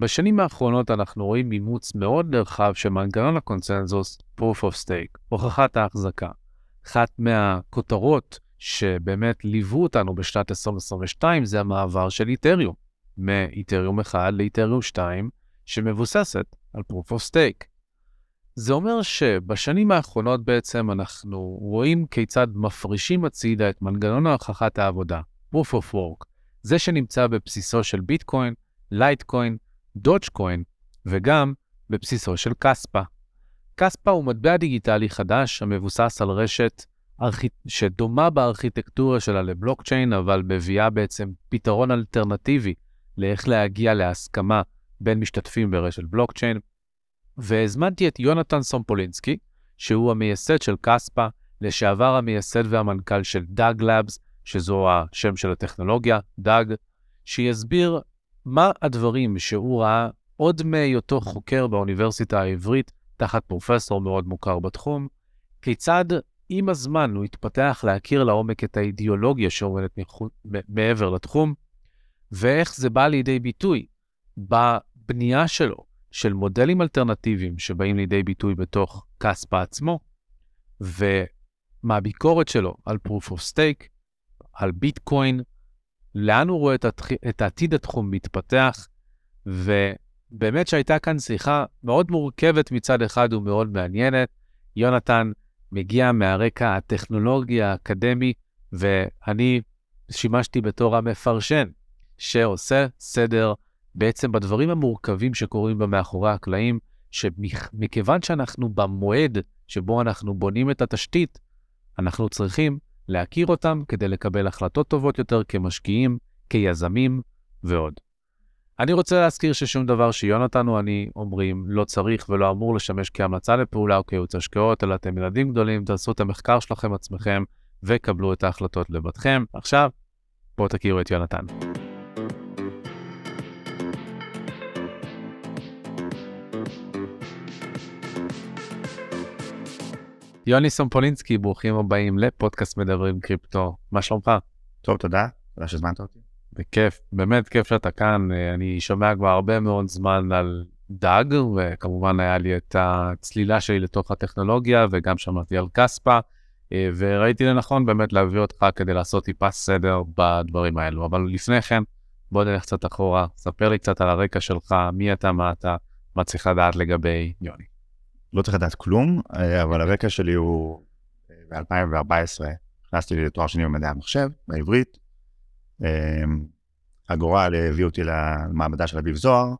בשנים האחרונות אנחנו רואים אימוץ מאוד נרחב של מנגנון הקונצנזוס Proof of Stake, הוכחת ההחזקה. אחת מהכותרות שבאמת ליוו אותנו בשנת 2022 זה המעבר של איתריום, מאיתריום 1 לאיתריום 2, שמבוססת על Proof of Stake. זה אומר שבשנים האחרונות בעצם אנחנו רואים כיצד מפרישים הצידה את מנגנון הוכחת העבודה, Proof of Work, זה שנמצא בבסיסו של ביטקוין, לייטקוין, דודג'קוין, וגם בבסיסו של קספה. קספה הוא מטבע דיגיטלי חדש המבוסס על רשת ארכ... שדומה בארכיטקטורה שלה לבלוקצ'יין, אבל מביאה בעצם פתרון אלטרנטיבי לאיך להגיע להסכמה בין משתתפים ברשת בלוקצ'יין. והזמנתי את יונתן סומפולינסקי, שהוא המייסד של קספה, לשעבר המייסד והמנכ"ל של דאג לאבס, שזו השם של הטכנולוגיה, דאג, שיסביר מה הדברים שהוא ראה עוד מהיותו חוקר באוניברסיטה העברית, תחת פרופסור מאוד מוכר בתחום, כיצד עם הזמן הוא התפתח להכיר לעומק את האידיאולוגיה שעומדת מעבר לתחום, ואיך זה בא לידי ביטוי בבנייה שלו של מודלים אלטרנטיביים שבאים לידי ביטוי בתוך כספה עצמו, ומהביקורת שלו על Proof of Stake, על ביטקוין, לאן הוא רואה את, התח... את עתיד התחום מתפתח, ובאמת שהייתה כאן שיחה מאוד מורכבת מצד אחד ומאוד מעניינת. יונתן מגיע מהרקע הטכנולוגי האקדמי, ואני שימשתי בתור המפרשן שעושה סדר בעצם בדברים המורכבים שקורים במאחורי הקלעים, שמכיוון שאנחנו במועד שבו אנחנו בונים את התשתית, אנחנו צריכים להכיר אותם כדי לקבל החלטות טובות יותר כמשקיעים, כיזמים ועוד. אני רוצה להזכיר ששום דבר שיונתן או אני אומרים לא צריך ולא אמור לשמש כהמלצה לפעולה או כייעוץ השקעות, אלא אתם ילדים גדולים, תעשו את המחקר שלכם עצמכם וקבלו את ההחלטות לבדכם. עכשיו, בואו תכירו את יונתן. יוני סומפולינסקי, ברוכים הבאים לפודקאסט מדברים קריפטו. מה שלומך? טוב, תודה. תודה שהזמנת אותי. בכיף, באמת כיף שאתה כאן. אני שומע כבר הרבה מאוד זמן על דאג, וכמובן היה לי את הצלילה שלי לתוך הטכנולוגיה, וגם שמעתי על כספה, וראיתי לנכון באמת להביא אותך כדי לעשות טיפה סדר בדברים האלו. אבל לפני כן, בוא נלך קצת אחורה, ספר לי קצת על הרקע שלך, מי אתה, מה אתה, מה צריך לדעת לגבי יוני. לא צריך לדעת כלום, אה, אבל הרקע שלי הוא אה, ב-2014, נכנסתי לתואר שני במדעי המחשב, בעברית. אה, הגורל הביא אותי למעבדה של אביב זוהר.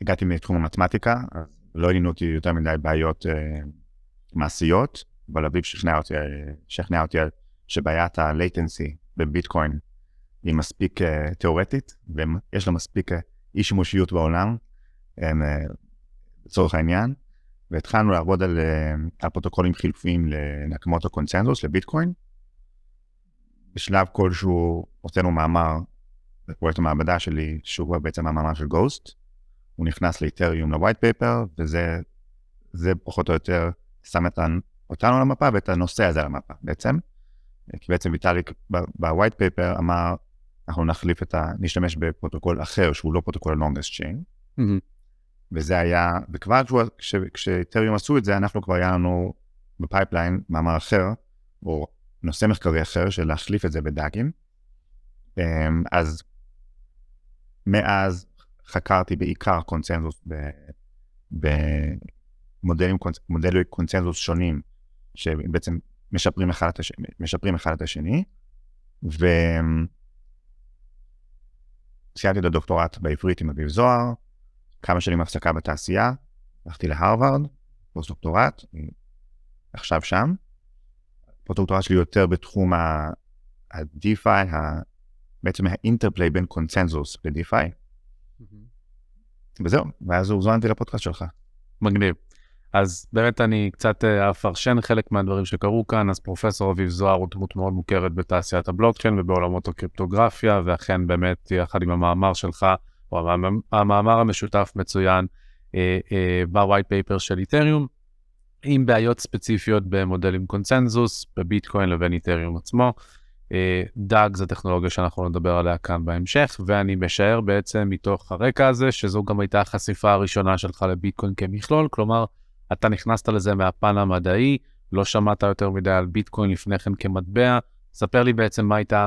הגעתי מתחום המתמטיקה, לא עניינו אותי יותר מדי בעיות מעשיות, אבל אביב שכנע אותי, שכנע אותי שבעיית ה-latency בביטקוין היא מספיק תיאורטית, ויש לה מספיק אי שימושיות בעולם. לצורך העניין, והתחלנו לעבוד על, אה, על פרוטוקולים חילופיים להקמות הקונצנזוס, לביטקוין. בשלב כלשהו הוצאנו מאמר בפרויקט המעבדה שלי, שהוא בעצם המאמר של גוסט. הוא נכנס לאיתריום לווייט פייפר, וזה פחות או יותר שם אותנו על המפה ואת הנושא הזה על המפה בעצם. כי בעצם ויטאליק ב white paper אמר, אנחנו נחליף את ה... נשתמש בפרוטוקול אחר שהוא לא פרוטוקול ה-longest chain. Mm-hmm. וזה היה, וכבר כשאתריום עשו את זה, אנחנו כבר היה לנו ב pipeline מאמר אחר, או נושא מחקרי אחר של להחליף את זה ב DAG ים. אמ, אז מאז חקרתי בעיקר קונצנזוס במודלים מודלי קונצנזוס שונים, שבעצם משפרים אחד את השני, משפרים אחד את השני, וסיימתי את הדוקטורט בעברית עם אביב זוהר, כמה שנים הפסקה בתעשייה, הלכתי להרווארד, פוסט-דוקטורט, עכשיו שם. פוסט-דוקטורט שלי יותר בתחום ה-DeFi, בעצם ה interplay בין קונצנזוס ל-DeFi. וזהו, ואז הוזמנתי לפודקאסט שלך. מגניב. אז באמת אני קצת אה, אפרשן חלק מהדברים שקרו כאן, אז פרופסור אביב זוהר הוא דמות מאוד מוכרת בתעשיית הבלוקצ'יין ובעולמות הקריפטוגרפיה, ואכן באמת יחד עם המאמר שלך, או המאמר המשותף מצוין אה, אה, ב white paper של איתריום, עם בעיות ספציפיות במודלים קונצנזוס, בביטקוין לבין איתריום עצמו. DAG זה טכנולוגיה שאנחנו נדבר עליה כאן בהמשך, ואני משער בעצם מתוך הרקע הזה, שזו גם הייתה החשיפה הראשונה שלך לביטקוין כמכלול, כלומר, אתה נכנסת לזה מהפן המדעי, לא שמעת יותר מדי על ביטקוין לפני כן כמטבע. ספר לי בעצם מה הייתה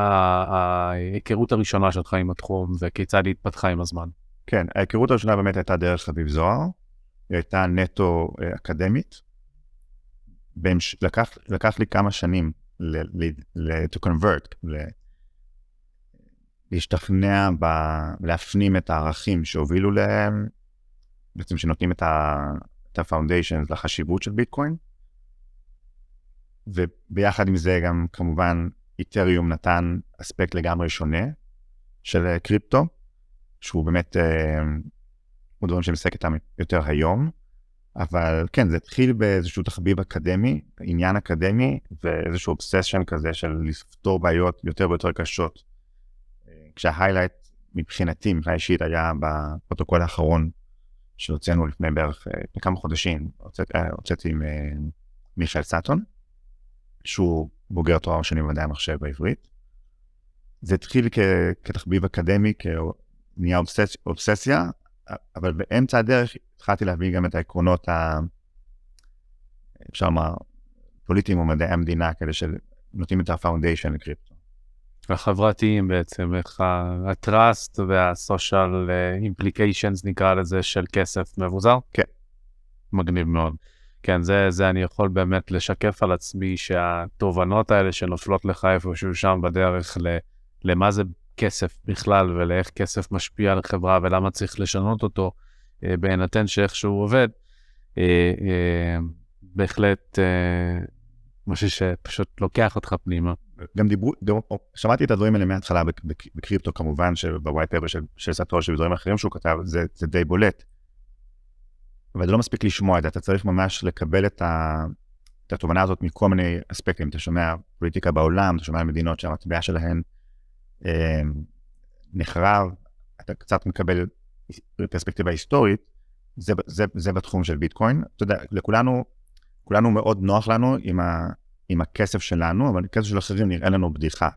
ההיכרות הראשונה שלך עם התחום וכיצד היא התפתחה עם הזמן. כן, ההיכרות הראשונה באמת הייתה דרך חביב זוהר, היא הייתה נטו אה, אקדמית. במש... לקח, לקח לי כמה שנים ל... ל... ל... to convert, ל... להשתכנע, ב... להפנים את הערכים שהובילו להם, בעצם שנותנים. את ה-foundations לחשיבות של ביטקוין. וביחד עם זה גם כמובן איתריום נתן אספקט לגמרי שונה של אה, קריפטו, שהוא באמת, אה, הוא דברים שאני מתעסק איתם יותר היום, אבל כן, זה התחיל באיזשהו תחביב אקדמי, עניין אקדמי, ואיזשהו אובסשן כזה של לפתור בעיות יותר ויותר קשות. אה, כשה highlight מבחינתי, מבחינה אישית, היה בפרוטוקול האחרון שהוצאנו לפני בערך, לפני כמה חודשים, הוצאתי עם מיכאל סאטון. שהוא בוגר תואר שני במדעי המחשב בעברית. זה התחיל כ- כתחביב אקדמי, ונהיה אובסס- אובססיה, אבל באמצע הדרך התחלתי להבין גם את העקרונות, ה... אפשר לומר, פוליטיים או מדעי המדינה, כאלה שנותנים את ה foundation לקריפטו. החברתיים בעצם, איך ה-trust וה-social implications נקרא לזה של כסף מבוזר? כן. מגניב מאוד. כן, זה, זה אני יכול באמת לשקף על עצמי שהתובנות האלה שנופלות לך איפשהו שם בדרך ל, למה זה כסף בכלל ולאיך כסף משפיע על חברה ולמה צריך לשנות אותו, אה, בהינתן שאיך שהוא עובד, אה, אה, בהחלט אה, משהו שפשוט לוקח אותך פנימה. גם דיברו, גם, שמעתי את הדברים האלה מההתחלה בקריפטו כמובן, שבווייט פבר של, של סטוש ובדברים אחרים שהוא כתב, זה, זה די בולט. אבל זה לא מספיק לשמוע את זה, אתה צריך ממש לקבל את, ה... את התובנה הזאת מכל מיני אספקטים. אתה שומע פוליטיקה בעולם, אתה שומע מדינות שהמטבע שלהן אה, נחרב, אתה קצת מקבל פרספקטיבה היסטורית, זה, זה, זה בתחום של ביטקוין. אתה יודע, לכולנו, כולנו מאוד נוח לנו עם, ה, עם הכסף שלנו, אבל הכסף של אחרים נראה לנו בדיחה.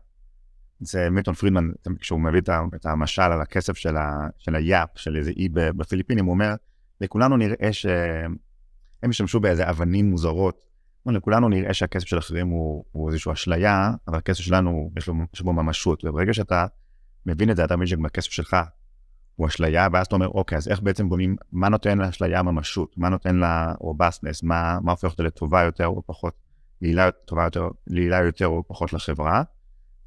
זה מילטון פרידמן, כשהוא מביא את המשל על הכסף של, ה, של היאפ, של איזה אי בפיליפינים, הוא אומר, לכולנו נראה שהם ישתמשו באיזה אבנים מוזרות. לכולנו נראה שהכסף של אחרים הוא, הוא איזושהי אשליה, אבל הכסף שלנו, יש, לו, יש בו ממשות. וברגע שאתה מבין את זה, אתה מבין שגם הכסף שלך הוא אשליה, ואז אתה אומר, אוקיי, אז איך בעצם בונים, מה נותן לאשליה ממשות? מה נותן לה robustness? מה, מה הופך אותה לטובה יותר או פחות, ליעילה טובה יותר, ליעילה יותר או פחות לחברה?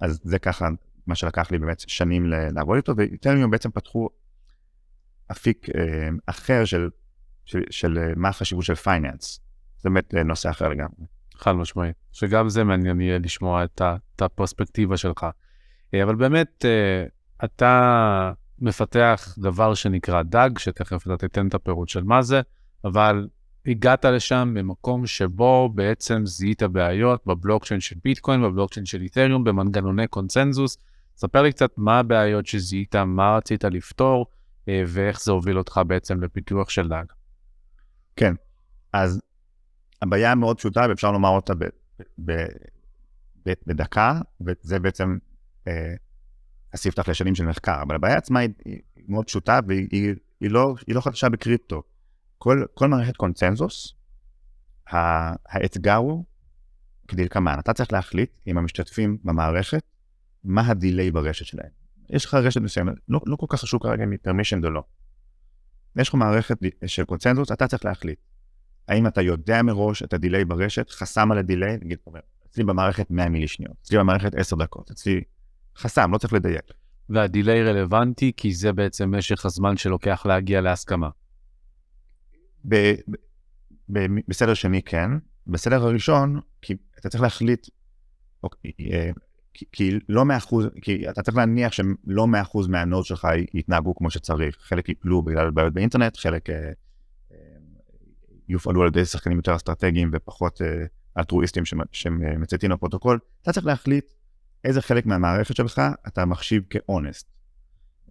אז זה ככה מה שלקח לי באמת שנים לעבוד איתו, ויותר מהם בעצם פתחו אפיק אה, אחר של, של, של אה, מה החשיבות של פייננס. זה באמת אה, נושא אחר לגמרי. חד משמעית, שגם זה מעניין יהיה לשמוע את, את הפרספקטיבה שלך. אבל באמת, אתה מפתח דבר שנקרא דאג, שתכף אתה תיתן את הפירוט של מה זה, אבל הגעת לשם במקום שבו בעצם זיהית בעיות בבלוקצ'יין של ביטקוין, בבלוקצ'יין של איתריום, במנגנוני קונצנזוס. ספר לי קצת מה הבעיות שזיהית, מה רצית לפתור, ואיך זה הוביל אותך בעצם לפיתוח של דאג. כן, אז הבעיה מאוד פשוטה ואפשר לומר אותה ב, ב, ב, בדקה, וזה בעצם אה, הספתח לשנים של מחקר, אבל הבעיה עצמה היא, היא מאוד פשוטה והיא היא, היא לא, היא לא חדשה בקריפטו. כל, כל מערכת קונצנזוס, האתגר הוא כדלקמן, אתה צריך להחליט עם המשתתפים במערכת מה ה delay ברשת שלהם. יש לך רשת מסוימת, לא, לא כל כך חשוב כרגע אם היא permissioned או לא. יש לך מערכת של קונצנזוס, אתה צריך להחליט. האם אתה יודע מראש את ה delay ברשת, חסם על ה delay, נגיד, אצלי במערכת 100 מילי שניות, אצלי במערכת 10 דקות, אצלי חסם, לא צריך לדייק. והדיליי רלוונטי כי זה בעצם משך הזמן שלוקח להגיע להסכמה. ב- ב- בסדר שני כן, בסדר הראשון, כי אתה צריך להחליט, אוקיי, אה, כי, לא מאה אחוז, כי אתה צריך להניח שלא מאה אחוז מהנוד שלך יתנהגו כמו שצריך. חלק יפלו בגלל בעיות באינטרנט, חלק אה, אה, יופעלו על ידי שחקנים יותר אסטרטגיים ופחות אה, אלטרואיסטים שמצייתים לפרוטוקול. אתה צריך להחליט איזה חלק מהמערכת שלך אתה מחשיב כאונסט.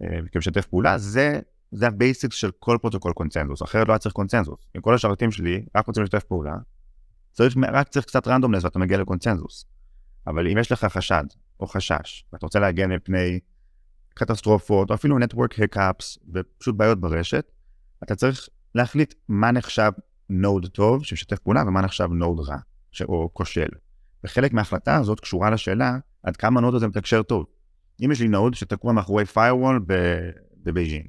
אה, כמשתף פעולה, זה, זה ה basics של כל פרוטוקול קונצנזוס, אחרת לא היה צריך קונצנזוס. אם כל השרתים שלי רק רוצים לשתף פעולה, צריך, רק צריך קצת randomness ואתה מגיע לקונצנזוס. אבל אם יש לך חשד, או חשש, ואתה רוצה להגן מפני קטסטרופות, או אפילו network hiccups, ופשוט בעיות ברשת, אתה צריך להחליט מה נחשב node טוב שמשתף פעולה ומה נחשב node רע, ש... או כושל. וחלק מההחלטה הזאת קשורה לשאלה עד כמה ה node הזה מתקשר טוב. אם יש לי node שתקוע מאחורי firewall בבייג'ינג,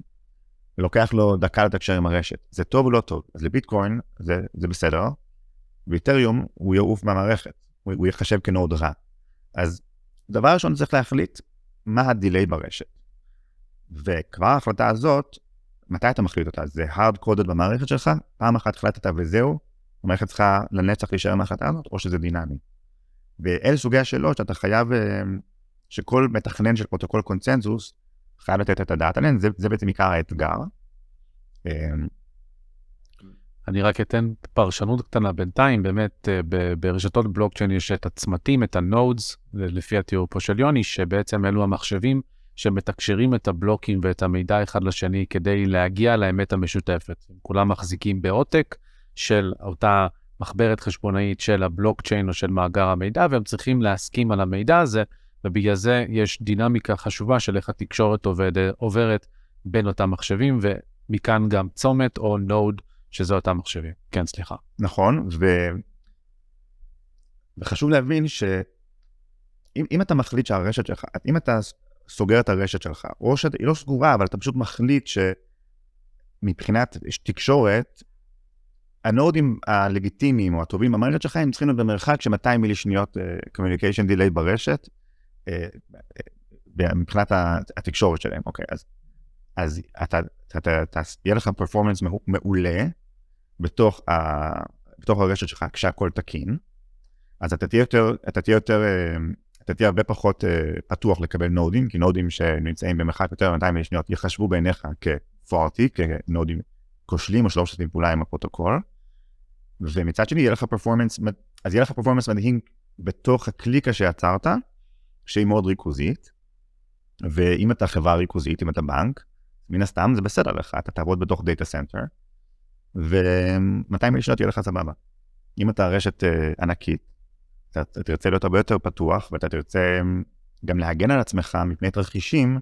ולוקח לו דקה לתקשר עם הרשת, זה טוב או לא טוב? אז לביטקוין זה, זה בסדר, ואיתריום הוא יעוף מהמערכת, הוא, הוא יחשב כ node רע. אז דבר ראשון צריך להחליט מה ה delay ברשת. וכבר ההחלטה הזאת, מתי אתה מחליט אותה? זה hard coded במערכת שלך, פעם אחת החלטת וזהו, המערכת צריכה לנצח להישאר בהחלטה הזאת, או שזה דינמי. ואלה סוגי השאלות שאתה חייב, אה, שכל מתכנן של פרוטוקול קונצנזוס חייב לתת את הדעת עליהן, זה, זה בעצם עיקר האתגר. אני רק אתן פרשנות קטנה בינתיים, באמת אה, ברשתות בלוקצ'יין יש את הצמתים, את ה nodes, לפי התיאור פה של יוני, שבעצם אלו המחשבים שמתקשרים את הבלוקים ואת המידע אחד לשני כדי להגיע לאמת המשותפת. כולם מחזיקים בעותק של אותה מחברת חשבונאית של הבלוקצ'יין או של מאגר המידע, והם צריכים להסכים על המידע הזה, ובגלל זה יש דינמיקה חשובה של איך התקשורת עובד, עוברת בין אותם מחשבים, ומכאן גם צומת או נוד, שזה אותם מחשבים. כן, סליחה. נכון, ו... וחשוב להבין שאם אתה מחליט שהרשת שלך, אם אתה סוגר את הרשת שלך, או שהיא לא סגורה, אבל אתה פשוט מחליט שמבחינת תקשורת, הנודים הלגיטימיים או הטובים במערכת שלך, הם צריכים להיות במרחק של 200 מילי שניות אה, communication delay ברשת, אה, מבחינת התקשורת שלהם, אוקיי, אז, אז אתה, אתה, אתה, אתה, יהיה לך performance מעולה בתוך, ה, בתוך הרשת שלך כשהכול תקין, אז אתה תהיה יותר, אתה תהיה יותר, אתה תהיה הרבה פחות אה, פתוח לקבל נודים, כי נודים שנמצאים במרחק יותר מ-200 מילי שניות יחשבו בעיניך כ faulty, כנודים כושלים או שלא משתפים פעולה עם הפרוטוקול. ומצד שני, יהיה לך performance, אז יהיה לך performance מדהים בתוך הקליקה שיצרת, שהיא מאוד ריכוזית, ואם אתה חברה ריכוזית, אם אתה בנק, מן הסתם זה בסדר לך, אתה תעבוד בתוך data center, ו-200 מילי יהיה לך סבבה. אם אתה רשת uh, ענקית, אתה תרצה להיות הרבה יותר פתוח, ואתה תרצה גם להגן על עצמך מפני תרחישים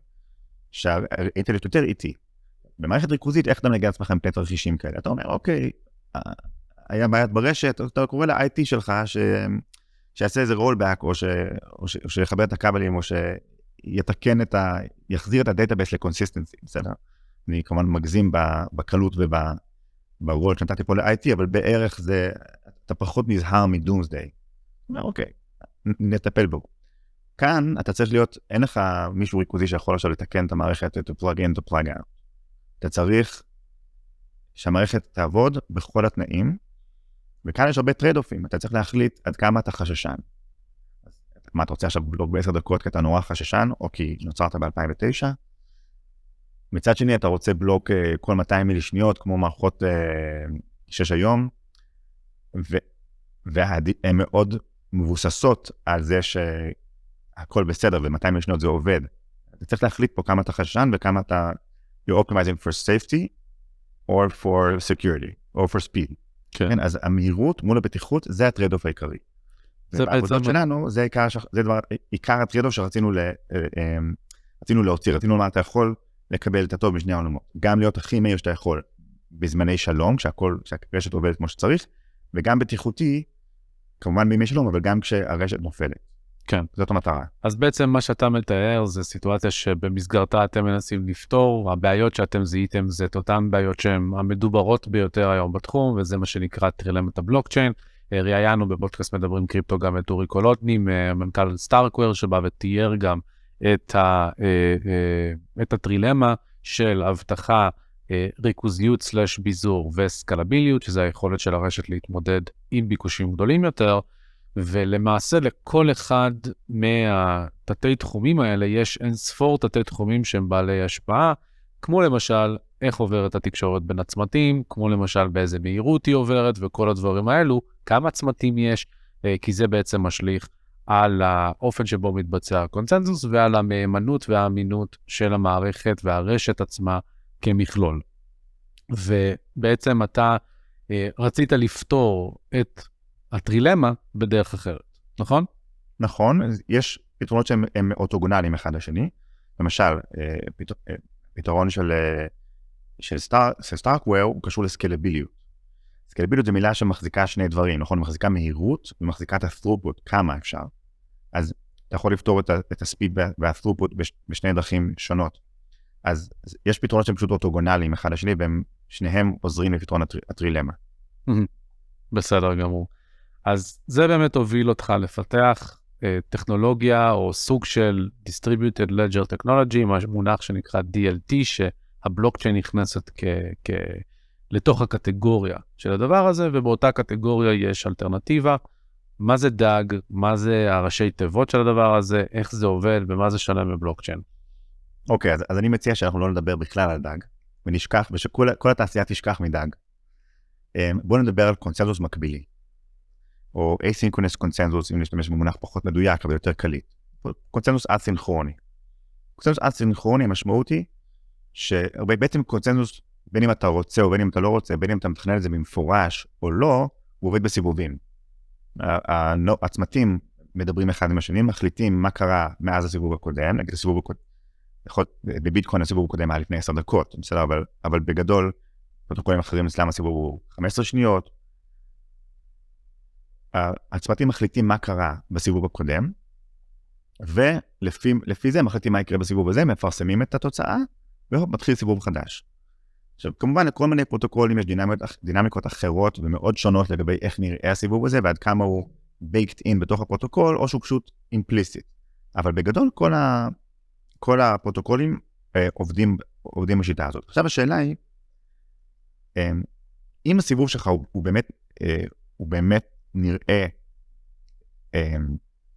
שהאינטרנט יותר איטי. במערכת ריכוזית, איך אתה מגן על עצמך מפני תרחישים כאלה? אתה אומר, אוקיי, היה בעיה ברשת, אתה קורא ל-IT שלך ש... שיעשה איזה rollback, או, ש... או, ש... או שיחבר את הכבלים, או שיתקן את ה... יחזיר את ה database ל consistency, בסדר? אני כמובן מגזים בקלות ובוולד שנתתי פה ל-IT, אבל בערך זה, אתה פחות נזהר מ doomsday. אומר, אוקיי, נטפל בו. כאן אתה צריך להיות, אין לך מישהו ריכוזי שיכול עכשיו לתקן את המערכת, to plug in, to plug out. אתה צריך שהמערכת תעבוד בכל התנאים, וכאן יש הרבה טרייד אופים, אתה צריך להחליט עד כמה אתה חששן. מה, אתה רוצה עכשיו בלוק בעשר דקות כי אתה נורא חששן, או כי נוצרת ב-2009? מצד שני, אתה רוצה בלוק אה, כל 200 מילי שניות, כמו מערכות אה, 6 היום, והן מאוד מבוססות על זה שהכל בסדר ו-200 מילי שניות זה עובד. אתה צריך להחליט פה כמה אתה חששן וכמה אתה, you're optimizing for safety, or for security, or for speed. כן. כן, אז המהירות מול הבטיחות זה ה trade-off העיקרי. ובעבודות שלנו זה עיקר, זה דבר, עיקר ה trade-off שרצינו ל, אה, אה, רצינו להוציא, רצינו לומר אתה יכול לקבל את הטוב משני העולמות, גם להיות הכי מהיר שאתה יכול בזמני שלום, כשהכל, כשהרשת עובדת כמו שצריך, וגם בטיחותי, כמובן בימי שלום, אבל גם כשהרשת נופלת. כן. זאת המטרה. אז בעצם מה שאתה מתאר זה סיטואציה שבמסגרתה אתם מנסים לפתור, הבעיות שאתם זיהיתם זה את אותן בעיות שהן המדוברות ביותר היום בתחום, וזה מה שנקרא טרילמת הבלוקצ'יין. ראיינו בפודקאסט מדברים קריפטו גם את אורי קולוטני, מנכ"ל סטארקוור, שבא ותיאר גם את, ה, אה, אה, את הטרילמה של אבטחה, אה, ריכוזיות סלש ביזור וסקלביליות, שזה היכולת של הרשת להתמודד עם ביקושים גדולים יותר. ולמעשה לכל אחד מהתתי תחומים האלה יש אין ספור תתי תחומים שהם בעלי השפעה, כמו למשל איך עוברת התקשורת בין הצמתים, כמו למשל באיזה מהירות היא עוברת וכל הדברים האלו, כמה צמתים יש, כי זה בעצם משליך על האופן שבו מתבצע הקונצנזוס ועל המהימנות והאמינות של המערכת והרשת עצמה כמכלול. ובעצם אתה אה, רצית לפתור את הטרילמה בדרך אחרת, נכון? נכון, יש פתרונות שהם הם אורתוגונליים אחד לשני. למשל, אה, אה, פתרון של, אה, של, סטאר, של סטארקוור הוא קשור לסקלביליות. סקלביליות זו מילה שמחזיקה שני דברים, נכון? מחזיקה מהירות ומחזיקה את ה-throughput, כמה אפשר. אז אתה יכול לפתור את, את הספיד וה-throughput בש, בשני דרכים שונות. אז, יש פתרונות שהם פשוט אורתוגונליים אחד לשני, והם שניהם עוזרים לפתרון הטר, הטרילמה. בסדר גמור. אז זה באמת הוביל אותך לפתח אה, טכנולוגיה או סוג של Distributed Ledger Technology, מונח שנקרא DLT, שהבלוקצ'יין נכנסת כ, כ, לתוך הקטגוריה של הדבר הזה, ובאותה קטגוריה יש אלטרנטיבה. מה זה דאג, מה זה הראשי תיבות של הדבר הזה, איך זה עובד ומה זה שונה מבלוקצ'יין. אוקיי, אז, אז אני מציע שאנחנו לא נדבר בכלל על דאג, ונשכח, ושכל כל התעשייה תשכח מדאג. אמ, בואו נדבר על קונצנזוס מקבילי, או asynchronous קונצנזוס, אם נשתמש במונח פחות מדויק, אבל יותר קליט. קונצנזוס א-סינכרוני. קונצנזוס א-סינכרוני, המשמעות היא שבעצם קונצנזוס, בין אם אתה רוצה או בין אם אתה לא רוצה, בין אם אתה מתכנן את זה במפורש או לא, הוא עובד בסיבובים. הצמתים מדברים אחד עם השני, מחליטים מה קרה מאז הסיבוב הקודם, נגיד הסיבוב הקודם, יכול, להיות, בביטקוין הסיבוב הקודם היה לפני 10 דקות, בסדר, אבל, אבל בגדול, פרוטוקולים אחרים אצלם הסיבוב הוא 15 שניות. ה- הצוותים מחליטים מה קרה בסיבוב הקודם, ולפי זה מחליטים מה יקרה בסיבוב הזה, מפרסמים את התוצאה, ומתחיל סיבוב חדש. עכשיו, כמובן, לכל מיני פרוטוקולים יש דינמיקות, דינמיקות אחרות ומאוד שונות לגבי איך נראה הסיבוב הזה, ועד כמה הוא baked in בתוך הפרוטוקול, או שהוא פשוט implicit. אבל בגדול, כל, ה, כל הפרוטוקולים אה, עובדים, עובדים בשיטה הזאת. עכשיו השאלה היא, אה, אם הסיבוב שלך הוא, הוא באמת, אה, הוא באמת נראה, אה,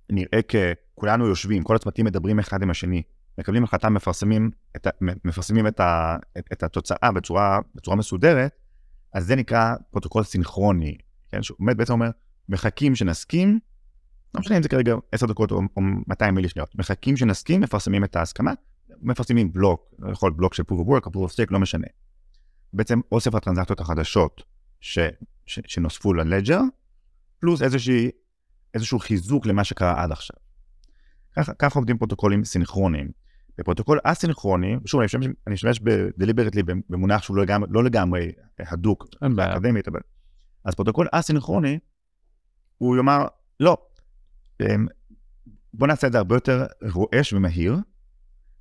נראה ככולנו יושבים, כל הצוותים מדברים אחד עם השני, מקבלים החלטה, מפרסמים את, ה, מפרסמים את, ה, את, את התוצאה בצורה, בצורה מסודרת, אז זה נקרא פרוטוקול סינכרוני, כן? באמת בעצם אומר, מחכים שנסכים, לא משנה אם זה כרגע 10 דקות או, או 200 מילי שניות, מחכים שנסכים, מפרסמים את ההסכמה, מפרסמים בלוק, יכול בלוק של proof of work proof of stake, לא משנה. בעצם אוסף הטרנזקציות החדשות ש, ש, שנוספו ל ledger, פלוס איזושהי, איזשהו חיזוק למה שקרה עד עכשיו. ככה, ככה עובדים פרוטוקולים סינכרוניים. בפרוטוקול אסינכרוני, שוב, אני משתמש, אני משתמש deliberately במונח שהוא לא לגמרי, לא לגמרי הדוק. אקדמית, אבל... אז פרוטוקול אסינכרוני, הוא יאמר, לא, אמ, בוא נעשה את זה הרבה יותר רועש ומהיר,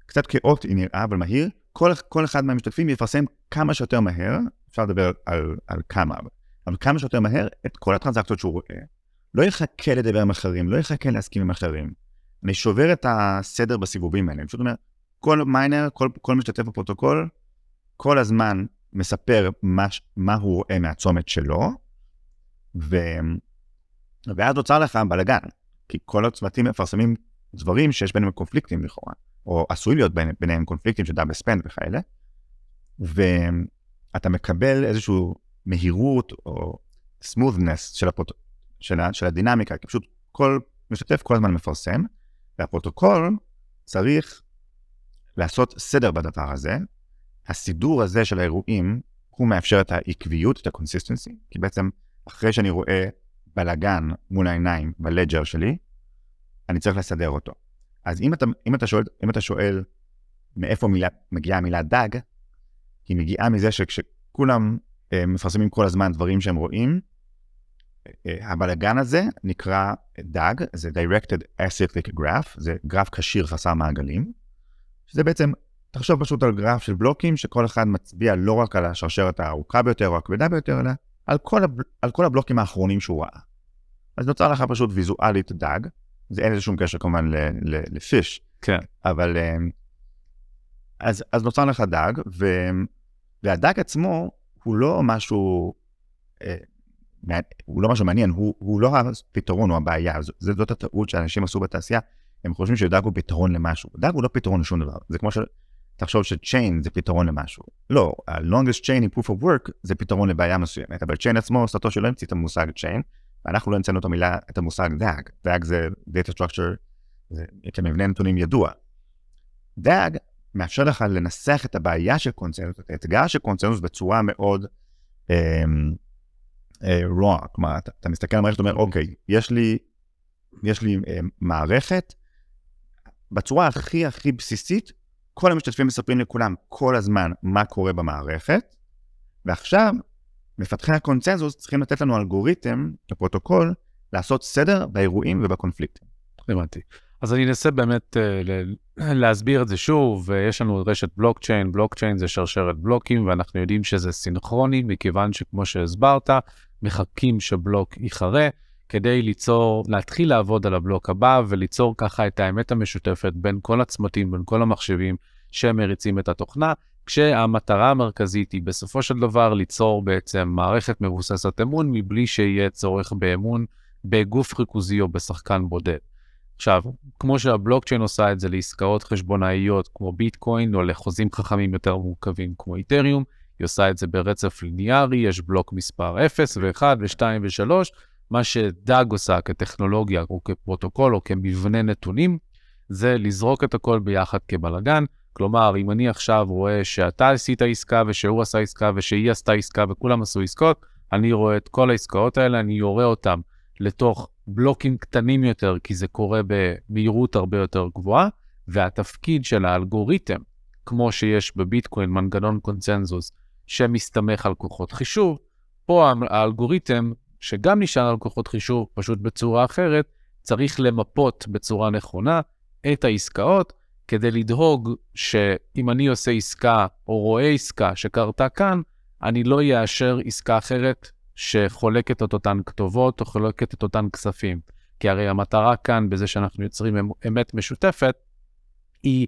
קצת כאוטי נראה, אבל מהיר, כל, כל אחד מהמשתתפים יפרסם כמה שיותר מהר, אפשר לדבר על, על כמה, אבל כמה שיותר מהר את כל הטרנזקציות שהוא רואה. לא יחכה לדבר עם אחרים, לא יחכה להסכים עם אחרים. אני שובר את הסדר בסיבובים האלה, אני פשוט אומר, כל מיינר, כל, כל משתתף בפרוטוקול, כל הזמן מספר מה, מה הוא רואה מהצומת שלו, ו... ואז נוצר לך בלאגן, כי כל הצוותים מפרסמים דברים שיש ביניהם קונפליקטים לכאורה, או עשויים להיות בין, ביניהם קונפליקטים של דאבל ספנד וכאלה, ואתה מקבל איזושהי מהירות או smoothness של, הפרוט... של, ה... של הדינמיקה, כי פשוט כל משתתף כל הזמן מפרסם, והפרוטוקול צריך לעשות סדר בדבר הזה. הסידור הזה של האירועים, הוא מאפשר את העקביות, את ה-consistency, כי בעצם אחרי שאני רואה בלאגן מול העיניים בלג'ר שלי, אני צריך לסדר אותו. אז אם אתה, אם אתה, שואל, אם אתה שואל מאיפה מילה, מגיעה המילה דג, היא מגיעה מזה שכשכולם אה, מפרסמים כל הזמן דברים שהם רואים, הבלגן הזה נקרא דאג, זה Directed Acyclic Graph, זה גרף קשיר חסר מעגלים, שזה בעצם, תחשוב פשוט על גרף של בלוקים שכל אחד מצביע לא רק על השרשרת הארוכה ביותר או הכבדה ביותר, אלא על כל, הב... על כל הבלוקים האחרונים שהוא ראה. אז נוצר לך פשוט ויזואלית דאג, זה אין לזה שום קשר כמובן לפיש, כן. אבל אז, אז נוצר לך דאג, ו... והדאג עצמו הוא לא משהו, הוא לא משהו מעניין, הוא, הוא לא הפתרון או הבעיה, זאת, זאת הטעות שאנשים עשו בתעשייה, הם חושבים שדאג הוא פתרון למשהו. דאג הוא לא פתרון לשום דבר, זה כמו שתחשוב שצ'יין זה פתרון למשהו. לא, ה-longest chain in proof of work זה פתרון לבעיה מסוימת, אבל צ'יין עצמו, סטטו שלא המציא את המושג צ'יין, ואנחנו לא המצאנו את המילה, את המושג דאג. דאג זה data structure, זה כמבנה נתונים ידוע. דאג מאפשר לך לנסח את הבעיה של קונצנזוס, את האתגר של קונצנזוס בצורה מאוד אה, raw, כלומר, אתה, אתה מסתכל על המערכת ואומר, אוקיי, יש לי, יש לי אה, מערכת בצורה הכי הכי בסיסית, כל המשתתפים מספרים לכולם כל הזמן מה קורה במערכת, ועכשיו מפתחי הקונצנזוס צריכים לתת לנו אלגוריתם, הפרוטוקול, לעשות סדר באירועים ובקונפליקטים. הבנתי. אז אני אנסה באמת uh, להסביר את זה שוב, ויש לנו רשת בלוקצ'יין, בלוקצ'יין זה שרשרת בלוקים, ואנחנו יודעים שזה סינכרוני, מכיוון שכמו שהסברת, מחכים שבלוק ייחרה, כדי ליצור, להתחיל לעבוד על הבלוק הבא, וליצור ככה את האמת המשותפת בין כל הצמתים, בין כל המחשבים שמריצים את התוכנה, כשהמטרה המרכזית היא בסופו של דבר ליצור בעצם מערכת מבוססת אמון, מבלי שיהיה צורך באמון בגוף ריכוזי או בשחקן בודד. עכשיו, כמו שהבלוקצ'יין עושה את זה לעסקאות חשבונאיות כמו ביטקוין, או לחוזים חכמים יותר מורכבים כמו איתריום, היא עושה את זה ברצף ליניארי, יש בלוק מספר 0 ו-1 ו-2 ו-3, מה שדאג עושה כטכנולוגיה או כפרוטוקול או כמבנה נתונים, זה לזרוק את הכל ביחד כבלגן. כלומר, אם אני עכשיו רואה שאתה עשית עסקה ושהוא עשה עסקה ושהיא עשתה עסקה וכולם עשו עסקות, אני רואה את כל העסקאות האלה, אני יורה אותם לתוך בלוקים קטנים יותר, כי זה קורה במהירות הרבה יותר גבוהה, והתפקיד של האלגוריתם, כמו שיש בביטקוין מנגנון קונצנזוס שמסתמך על כוחות חישוב, פה האלגוריתם, שגם נשען על כוחות חישוב, פשוט בצורה אחרת, צריך למפות בצורה נכונה את העסקאות, כדי לדאוג שאם אני עושה עסקה או רואה עסקה שקרתה כאן, אני לא אאשר עסקה אחרת שחולקת את אותן כתובות או חולקת את אותן כספים. כי הרי המטרה כאן, בזה שאנחנו יוצרים אמ-, אמת משותפת, היא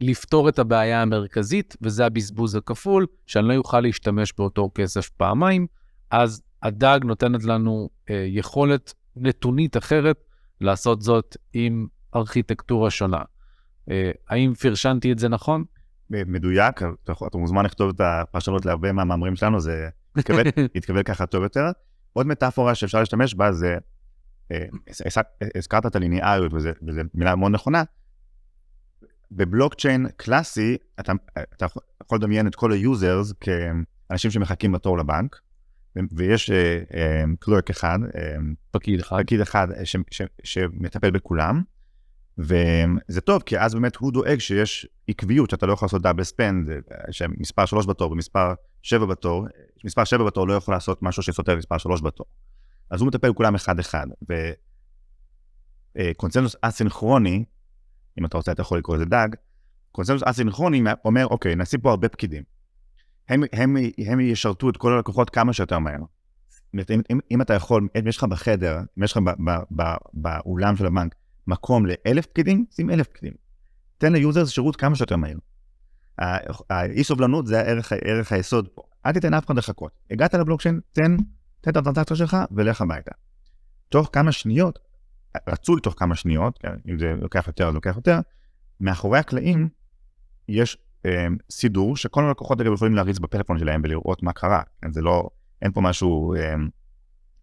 לפתור את הבעיה המרכזית, וזה הבזבוז הכפול, שאני לא אוכל להשתמש באותו כסף פעמיים, אז הדג נותנת לנו אה, יכולת נתונית אחרת לעשות זאת עם ארכיטקטורה שונה. אה, האם פרשנתי את זה נכון? מדויק, אתה, אתה מוזמן לכתוב את הפרשנות להרבה מהמאמרים שלנו, זה יתקבל, יתקבל ככה טוב יותר. עוד מטאפורה שאפשר להשתמש בה זה, אה, הזכרת את הליניאריות, וזו מילה מאוד נכונה. בבלוקצ'יין קלאסי, אתה, אתה יכול לדמיין את כל ה users כאנשים שמחכים בתור לבנק, ויש clerk אה, אה, אחד, אה, פקיד אחד, פקיד אחד ש, ש, שמטפל בכולם, וזה טוב, כי אז באמת הוא דואג שיש עקביות, שאתה לא יכול לעשות double spend, שמספר 3 בתור ומספר 7 בתור, מספר 7 בתור לא יכול לעשות משהו שסותר מספר 3 בתור. אז הוא מטפל בכולם אחד-אחד. וקונצנזוס אסינכרוני, אם אתה רוצה, אתה יכול לקרוא לזה DAG, קונצנזוס אסינכרוני אומר, אוקיי, נשים פה הרבה פקידים. הם, הם, הם ישרתו את כל הלקוחות כמה שיותר מהר. אם, אם, אם אתה יכול, אם יש לך בחדר, אם יש לך באולם של הבנק, מקום לאלף פקידים, שים אלף פקידים. תן ל users שירות כמה שיותר מהיר. האי סובלנות זה הערך, הערך היסוד פה. אל תיתן אף אחד לחכות. הגעת לבלוקשיין, תן, תן את הטרנזקציה שלך ולך הביתה. תוך כמה שניות, רצוי תוך כמה שניות, כן, אם זה לוקח יותר אז לוקח יותר, מאחורי הקלעים יש אה, סידור שכל הלקוחות האלה יכולים להריץ בפלאפון שלהם ולראות מה קרה. כן, זה לא, אין פה משהו אה,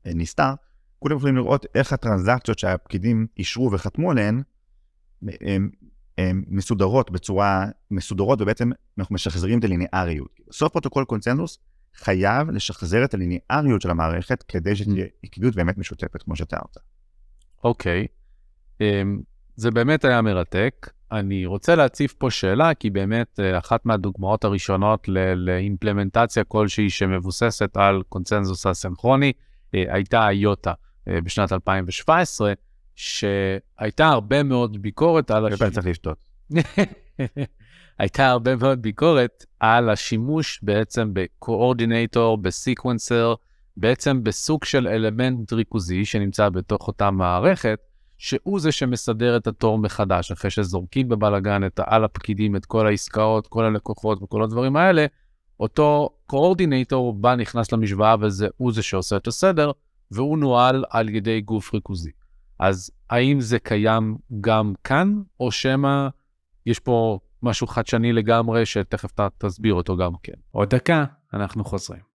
נסתר. כולם יכולים לראות איך הטרנזקציות שהפקידים אישרו וחתמו עליהן, הם, הם מסודרות בצורה מסודרות, ובעצם אנחנו משחזרים את הליניאריות. בסוף פרוטוקול קונצנזוס חייב לשחזר את הליניאריות של המערכת כדי שתהיה עקביות באמת משותפת, כמו שתיארת. אוקיי, okay. אמ, um, זה באמת היה מרתק. אני רוצה להציף פה שאלה, כי באמת אה, אחת מהדוגמאות הראשונות לאימפלמנטציה כלשהי שמבוססת על קונצנזוס אסינכרוני אה, הייתה IOTA. אה, בשנת 2017, שהייתה הרבה מאוד ביקורת על... השימוש. צריך לשתות. הייתה הרבה מאוד ביקורת על השימוש בעצם בקואורדינטור, בסקוונסר, בעצם בסוג של אלמנט ריכוזי שנמצא בתוך אותה מערכת, שהוא זה שמסדר את התור מחדש, אחרי שזורקים בבלאגן על הפקידים את כל העסקאות, כל הלקוחות וכל הדברים האלה, אותו קואורדינטור בא, נכנס למשוואה וזה הוא זה שעושה את הסדר, והוא נוהל על ידי גוף ריכוזי. אז האם זה קיים גם כאן, או שמא יש פה משהו חדשני לגמרי, שתכף אתה תסביר אותו גם כן. עוד דקה, אנחנו חוזרים.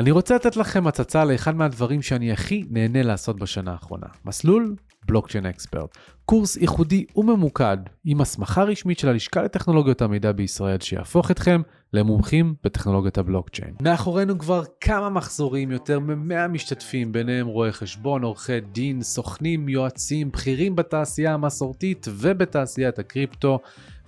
אני רוצה לתת לכם הצצה לאחד מהדברים שאני הכי נהנה לעשות בשנה האחרונה. מסלול בלוקצ'יין אקספרט, קורס ייחודי וממוקד עם הסמכה רשמית של הלשכה לטכנולוגיות המידע בישראל שיהפוך אתכם למומחים בטכנולוגיית הבלוקצ'יין. מאחורינו כבר כמה מחזורים, יותר מ-100 משתתפים, ביניהם רואי חשבון, עורכי דין, סוכנים, יועצים, בכירים בתעשייה המסורתית ובתעשיית הקריפטו,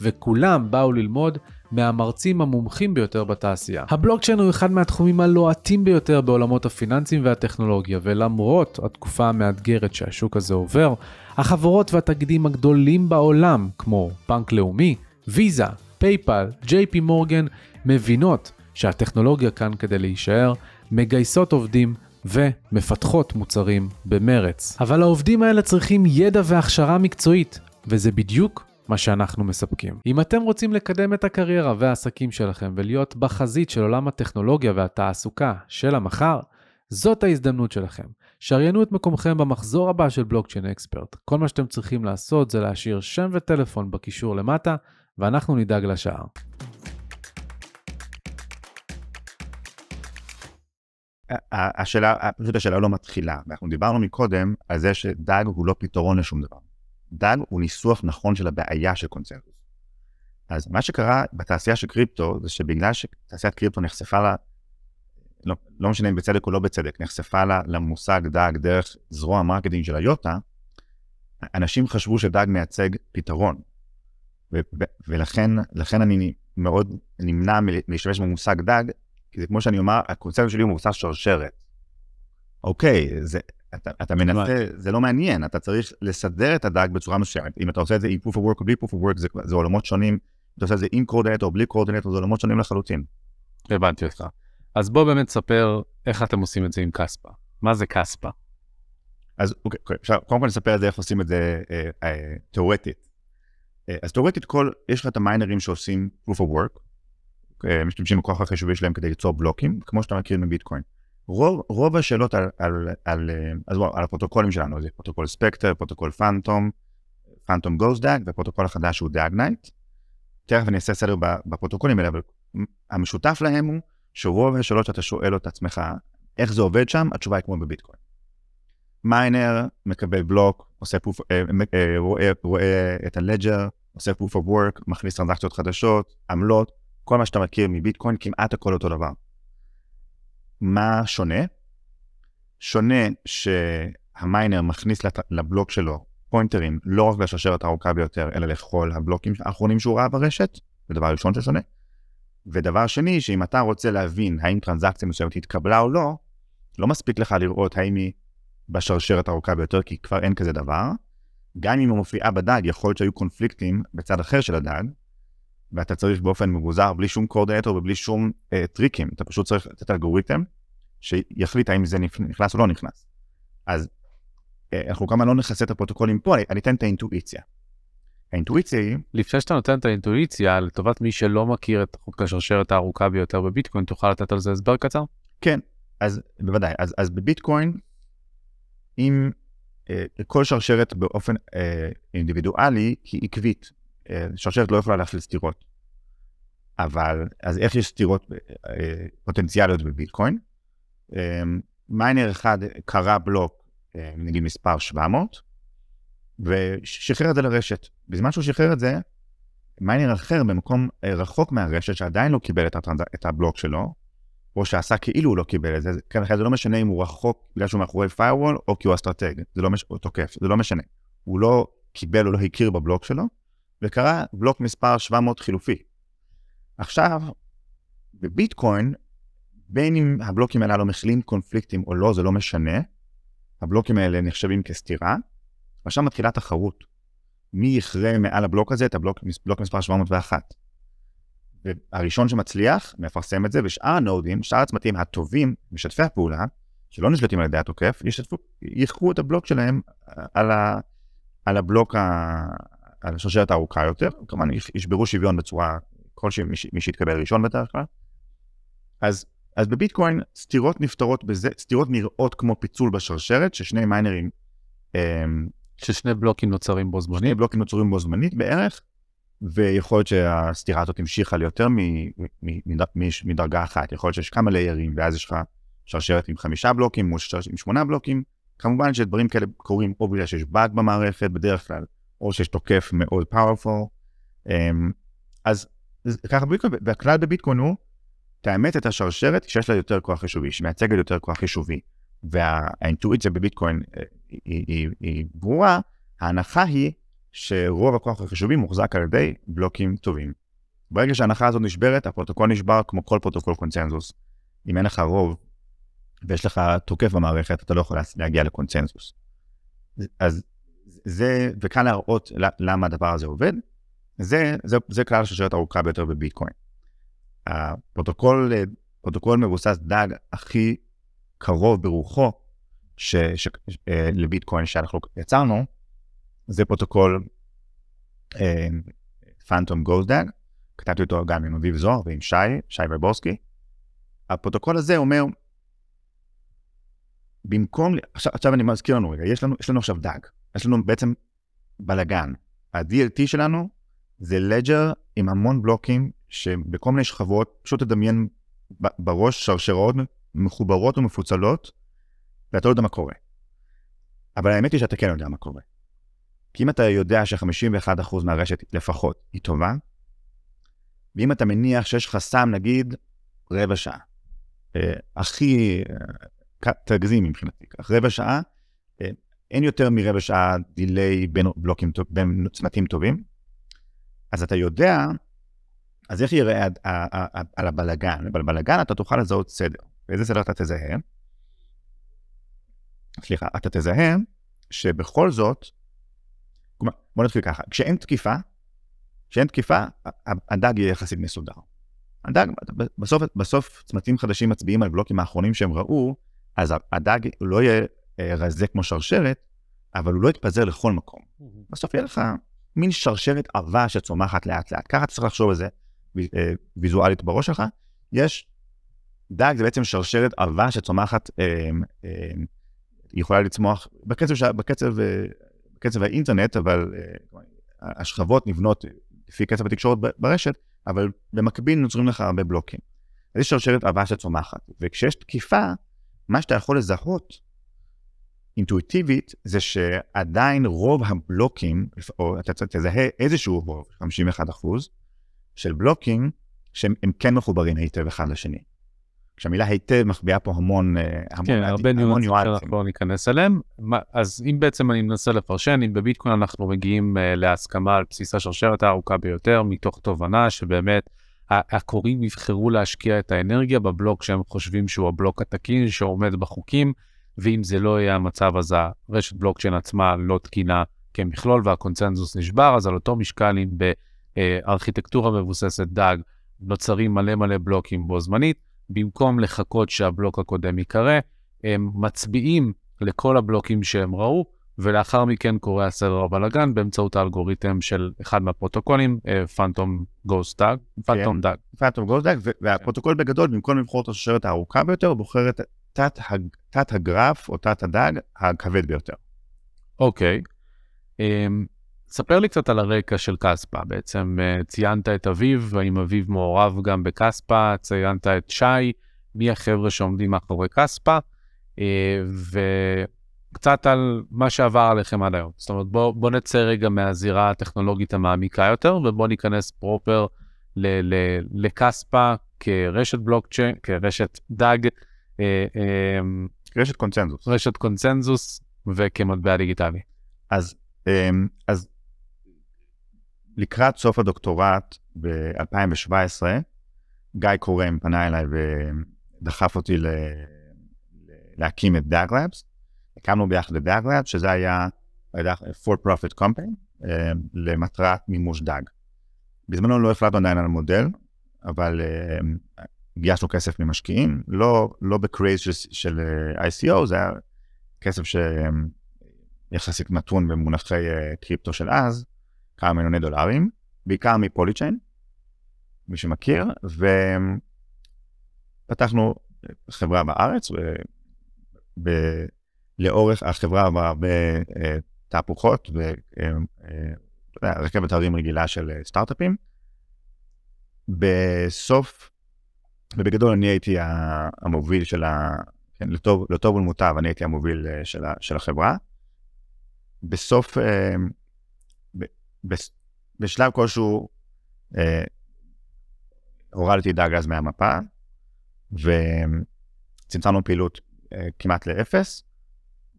וכולם באו ללמוד מהמרצים המומחים ביותר בתעשייה. הבלוקצ'יין הוא אחד מהתחומים הלוהטים ביותר בעולמות הפיננסים והטכנולוגיה, ולמרות התקופה המאתגרת שהשוק הזה עובר, החברות והתאגידים הגדולים בעולם, כמו בנק לאומי, ויזה, פייפל, ג'יי פי מורגן, מבינות שהטכנולוגיה כאן כדי להישאר, מגייסות עובדים ומפתחות מוצרים במרץ. אבל העובדים האלה צריכים ידע והכשרה מקצועית, וזה בדיוק מה שאנחנו מספקים. אם אתם רוצים לקדם את הקריירה והעסקים שלכם ולהיות בחזית של עולם הטכנולוגיה והתעסוקה של המחר, זאת ההזדמנות שלכם. שריינו את מקומכם במחזור הבא של בלוקצ'יין אקספרט. כל מה שאתם צריכים לעשות זה להשאיר שם וטלפון בקישור למטה, ואנחנו נדאג לשאר. השאלה, פשוט השאלה לא מתחילה. אנחנו דיברנו מקודם על זה ש DAG הוא לא פתרון לשום דבר. DAG הוא ניסוח נכון של הבעיה של קונצנזוס. אז מה שקרה בתעשייה של קריפטו, זה שבגלל שתעשיית קריפטו נחשפה לה, לא, לא משנה אם בצדק או לא בצדק, נחשפה לה למושג DAG דרך זרוע ה marketing של ה IOTA, אנשים חשבו שדאג מייצג פתרון. ו- ו- ולכן אני מאוד נמנע מלהשתמש במושג דאג, כי זה כמו שאני אומר, הקונספט שלי הוא מבוסס שרשרת. אוקיי, זה, אתה, אתה מנסה, זה לא מעניין, אתה צריך לסדר את הדאג בצורה מסוימת. אם אתה עושה את זה עם proof of work או בלי proof of work, זה, זה עולמות שונים. אם אתה עושה את זה עם קורדינטור או בלי קורדינטור, זה עולמות שונים לחלוטין. הבנתי אותך. אז בוא באמת תספר איך אתם עושים את זה עם קספה. מה זה Kaspa? אז אוקיי, אוקיי עכשיו קודם כל נספר את זה איך עושים את זה אה, אה, תיאורטית. אה, אז תיאורטית כל, יש לך את המיינרים שעושים proof of work, אה, משתמשים בכוח החישובי שלהם כדי ליצור בלוקים, כמו שאתה מכיר מביטקוין. רוב, רוב השאלות על, על, על, על, על הפרוטוקולים שלנו, זה פרוטוקול SPECTRE, פרוטוקול PHANTOM, PHANTOM GHOSTDAG, והפרוטוקול החדש הוא DAG KNIGHT. תכף אני אעשה סדר בפרוטוקולים האלה, אבל המשותף להם הוא שרוב השאלות שאתה שואל את עצמך, איך זה עובד שם, התשובה היא כמו בביטקוין. מיינר מקבל בלוק, עושה פוף, אה, אה, רואה, רואה את הלג'ר, עושה proof of work, מכניס טרנזקציות חדשות, עמלות, כל מה שאתה מכיר מביטקוין, כמעט הכל אותו דבר. מה שונה? שונה שהמיינר מכניס לבלוק שלו פוינטרים לא רק לשרשרת הארוכה ביותר, אלא לכל הבלוקים האחרונים שהוא ראה ברשת, זה דבר ראשון ששונה. ודבר שני, שאם אתה רוצה להבין האם טרנזקציה מסוימת התקבלה או לא, לא מספיק לך לראות האם היא בשרשרת הארוכה ביותר, כי כבר אין כזה דבר. גם אם היא מופיעה בדג, יכול להיות שהיו קונפליקטים בצד אחר של הדג, ואתה צריך באופן מבוזר, בלי שום קורדינטור ובלי שום אה, טריקים, אתה פשוט צריך לתת אלגוריתם שיחליט האם זה נכנס או לא נכנס. אז אה, אנחנו כמובן לא נכנסה את הפרוטוקולים פה, אני, אני אתן את האינטואיציה. האינטואיציה היא... לפני שאתה נותן את האינטואיציה, לטובת מי שלא מכיר את חוק השרשרת הארוכה ביותר בביטקוין, תוכל לתת על זה הסבר קצר? כן, אז בוודאי. אז, אז בביטקוין, אם אה, כל שרשרת באופן אה, אינדיבידואלי היא עקבית, שרשרת לא יכולה להפעיל סתירות. אבל, אז איך יש סתירות אה, פוטנציאליות בביטקוין? אה, מיינר אחד קרא בלוק, נגיד מספר 700, ושחרר את זה לרשת. בזמן שהוא שחרר את זה, miner אחר במקום רחוק מהרשת, שעדיין לא קיבל את, ה trans... את הבלוק שלו, או שעשה כאילו הוא לא קיבל את זה, כן, זה לא משנה אם הוא רחוק בגלל שהוא מאחורי firewall, או כי הוא אסטרטג, זה לא מש... או תוקף, זה לא משנה. הוא לא קיבל או לא הכיר בבלוק שלו, וקרה בלוק מספר 700 חילופי. עכשיו, בביטקוין, בין אם הבלוקים האלה לא מכילים קונפליקטים או לא, זה לא משנה, הבלוקים האלה נחשבים כסתירה, ועכשיו מתחילה תחרות. מי יכרה מעל הבלוק הזה את הבלוק בלוק מספר 701. והראשון שמצליח, מפרסם את זה, ושאר הנודים, שאר הצמתים הטובים, משתפי הפעולה, שלא נשלטים על ידי התוקף, ישתפו, יחקו את הבלוק שלהם על, ה, על הבלוק ה, על השרשרת הארוכה יותר, כמובן ישברו שוויון בצורה כלשהי, מי, שיתקבל ראשון בדרך כלל. אז, אז בביטקוין סתירות נפתרות בזה, סתירות נראות כמו פיצול בשרשרת, ששני מיינרים... אמ, ששני בלוקים נוצרים בו זמנית. שני בלוקים נוצרים בו זמנית בערך, ויכול להיות שהסתירה הזאת המשיכה ליותר מדרגה אחת, יכול להיות שיש כמה ליירים, ואז יש לך שרשרת עם חמישה בלוקים מול שרשרת עם שמונה בלוקים, כמובן שדברים כאלה קורים או בגלל שיש באג במערכת בדרך כלל, או שיש תוקף מאוד powerful. אמ, אז ככה ביטקוין, והכלל בביטקוין הוא, תאמת את השרשרת שיש לה יותר כוח חישובי, שמייצגת יותר כוח חישובי. והאינטואיציה בביטקוין אה, היא, היא, היא, היא ברורה, ההנחה היא שרוב הכוח החישובי מוחזק על ידי בלוקים טובים. ברגע שההנחה הזאת נשברת, הפרוטוקול נשבר כמו כל פרוטוקול קונצנזוס. אם אין לך רוב ויש לך תוקף במערכת, אתה לא יכול להגיע לקונצנזוס. אז זה, וקל להראות למה הדבר הזה עובד, זה, זה, זה כלל השרשרת הארוכה ביותר בביטקוין. הפרוטוקול פרוטוקול מבוסס DAG הכי קרוב ברוחו ש, ש, ש, אה, לביטקוין שאנחנו יצרנו, זה פרוטוקול PHANTOM GHOSTDAG, כתבתי אותו גם עם אביב זוהר ועם שי, שי ויבורסקי. הפרוטוקול הזה אומר, במקום, עכשיו, עכשיו אני מזכיר לנו רגע, יש לנו, יש לנו עכשיו דג, יש לנו בעצם בלאגן. ה-DLT שלנו זה לג'ר עם המון בלוקים שבכל מיני שכבות, פשוט תדמיין בראש שרשרות מחוברות ומפוצלות, ואתה לא יודע מה קורה. אבל האמת היא שאתה כן יודע מה קורה. כי אם אתה יודע ש-51% מהרשת לפחות היא טובה, ואם אתה מניח שיש לך סם, נגיד, רבע שעה, אה, הכי, אה, תגזים מבחינתי, רבע שעה, אה, אין יותר מרבע שעה דיליי בין בלוקים, בין צמתים טובים, אז אתה יודע, אז איך יראה על הבלגן? בבלגן אתה תוכל לזהות סדר. באיזה סדר אתה תזהה? סליחה, אתה תזהה שבכל זאת, בוא נתחיל ככה, כשאין תקיפה, כשאין תקיפה, הדג יהיה יחסית מסודר. הדג, בסוף, בסוף צמתים חדשים מצביעים על בלוקים האחרונים שהם ראו, אז הדג לא יהיה רזה כמו שרשרת, אבל הוא לא יתפזר לכל מקום. בסוף יהיה לך מין שרשרת עבה שצומחת לאט לאט. ככה אתה צריך לחשוב על זה אה, ויזואלית בראש שלך. יש, דג זה בעצם שרשרת עבה שצומחת, אה, אה, יכולה לצמוח בקצב, בקצב, בקצב האינטרנט, אבל השכבות נבנות לפי קצב התקשורת ברשת, אבל במקביל נוצרים לך הרבה בלוקים. אז יש שרשרת עבה שצומחת, וכשיש תקיפה, מה שאתה יכול לזהות אינטואיטיבית זה שעדיין רוב הבלוקים, או אתה תזהה איזשהו רוב, 51 אחוז, של בלוקים שהם כן מחוברים היטב אחד לשני. כשהמילה היטב מחביאה פה המון, אה, המון, כן, הרבה ניואנסים שאנחנו לא ניכנס אליהם. אז אם בעצם אני מנסה לפרשן, אם בביטקוין אנחנו מגיעים uh, להסכמה על בסיס השרשרת הארוכה ביותר, מתוך תובנה שבאמת הקוראים יבחרו להשקיע את האנרגיה בבלוק שהם חושבים שהוא הבלוק התקין, שעומד בחוקים, ואם זה לא יהיה המצב, אז הרשת בלוקצ'יין עצמה לא תקינה כמכלול והקונצנזוס נשבר, אז על אותו משקל, אם בארכיטקטורה מבוססת דג נוצרים מלא מלא בלוקים בו זמנית, במקום לחכות שהבלוק הקודם ייכרה, הם מצביעים לכל הבלוקים שהם ראו, ולאחר מכן קורה הסדר הבלאגן באמצעות האלגוריתם של אחד מהפרוטוקולים, PHANTOM GHOSTDAG, PHANTOM DAG. PHANTOM GHOSTDAG, והפרוטוקול בגדול, במקום לבחור את השרשרת הארוכה ביותר, בוחר את תת, הג, תת הגרף או תת ה DAG הכבד ביותר. אוקיי. Okay. Um, ספר לי קצת על הרקע של כספא. בעצם uh, ציינת את אביב, והאם אביב מעורב גם בכספא, ציינת את שי, מי החבר'ה שעומדים מאחורי כספא, uh, וקצת על מה שעבר עליכם עד היום. זאת אומרת, בוא, בוא נצא רגע מהזירה הטכנולוגית המעמיקה יותר, ובוא ניכנס פרופר לכספא כרשת בלוקצ'יין, כרשת דג. אה, אמ, רשת קונצנזוס. רשת קונצנזוס וכמטבע דיגיטלי. אז, אמ, אז לקראת סוף הדוקטורט ב-2017, גיא קורם פנה אליי ודחף אותי ל... להקים את DAGlabs. הקמנו ביחד את DAGlabs, שזה היה for profit company למטרת מימוש DAG. בזמנו לא החלטנו עדיין על המודל, אבל גייסנו כסף ממשקיעים, לא, לא ב craze של, של אה, ICO, זה היה כסף שיחסית נתון במונחי אה, קריפטו של אז, כמה מיליוני דולרים, בעיקר מפוליצ'יין, מי שמכיר, ופתחנו חברה בארץ, ולאורך החברה עברה הרבה אה, תהפוכות ורכבת הרים רגילה של סטארט-אפים. בסוף ובגדול אני הייתי המוביל של, ה, כן, לטוב, לטוב ולמוטב, אני הייתי המוביל אה, של, ה, של החברה. בסוף, אה, ב, בשלב כלשהו, אה, הורדתי דג מהמפה, וצמצמנו פעילות כמעט לאפס,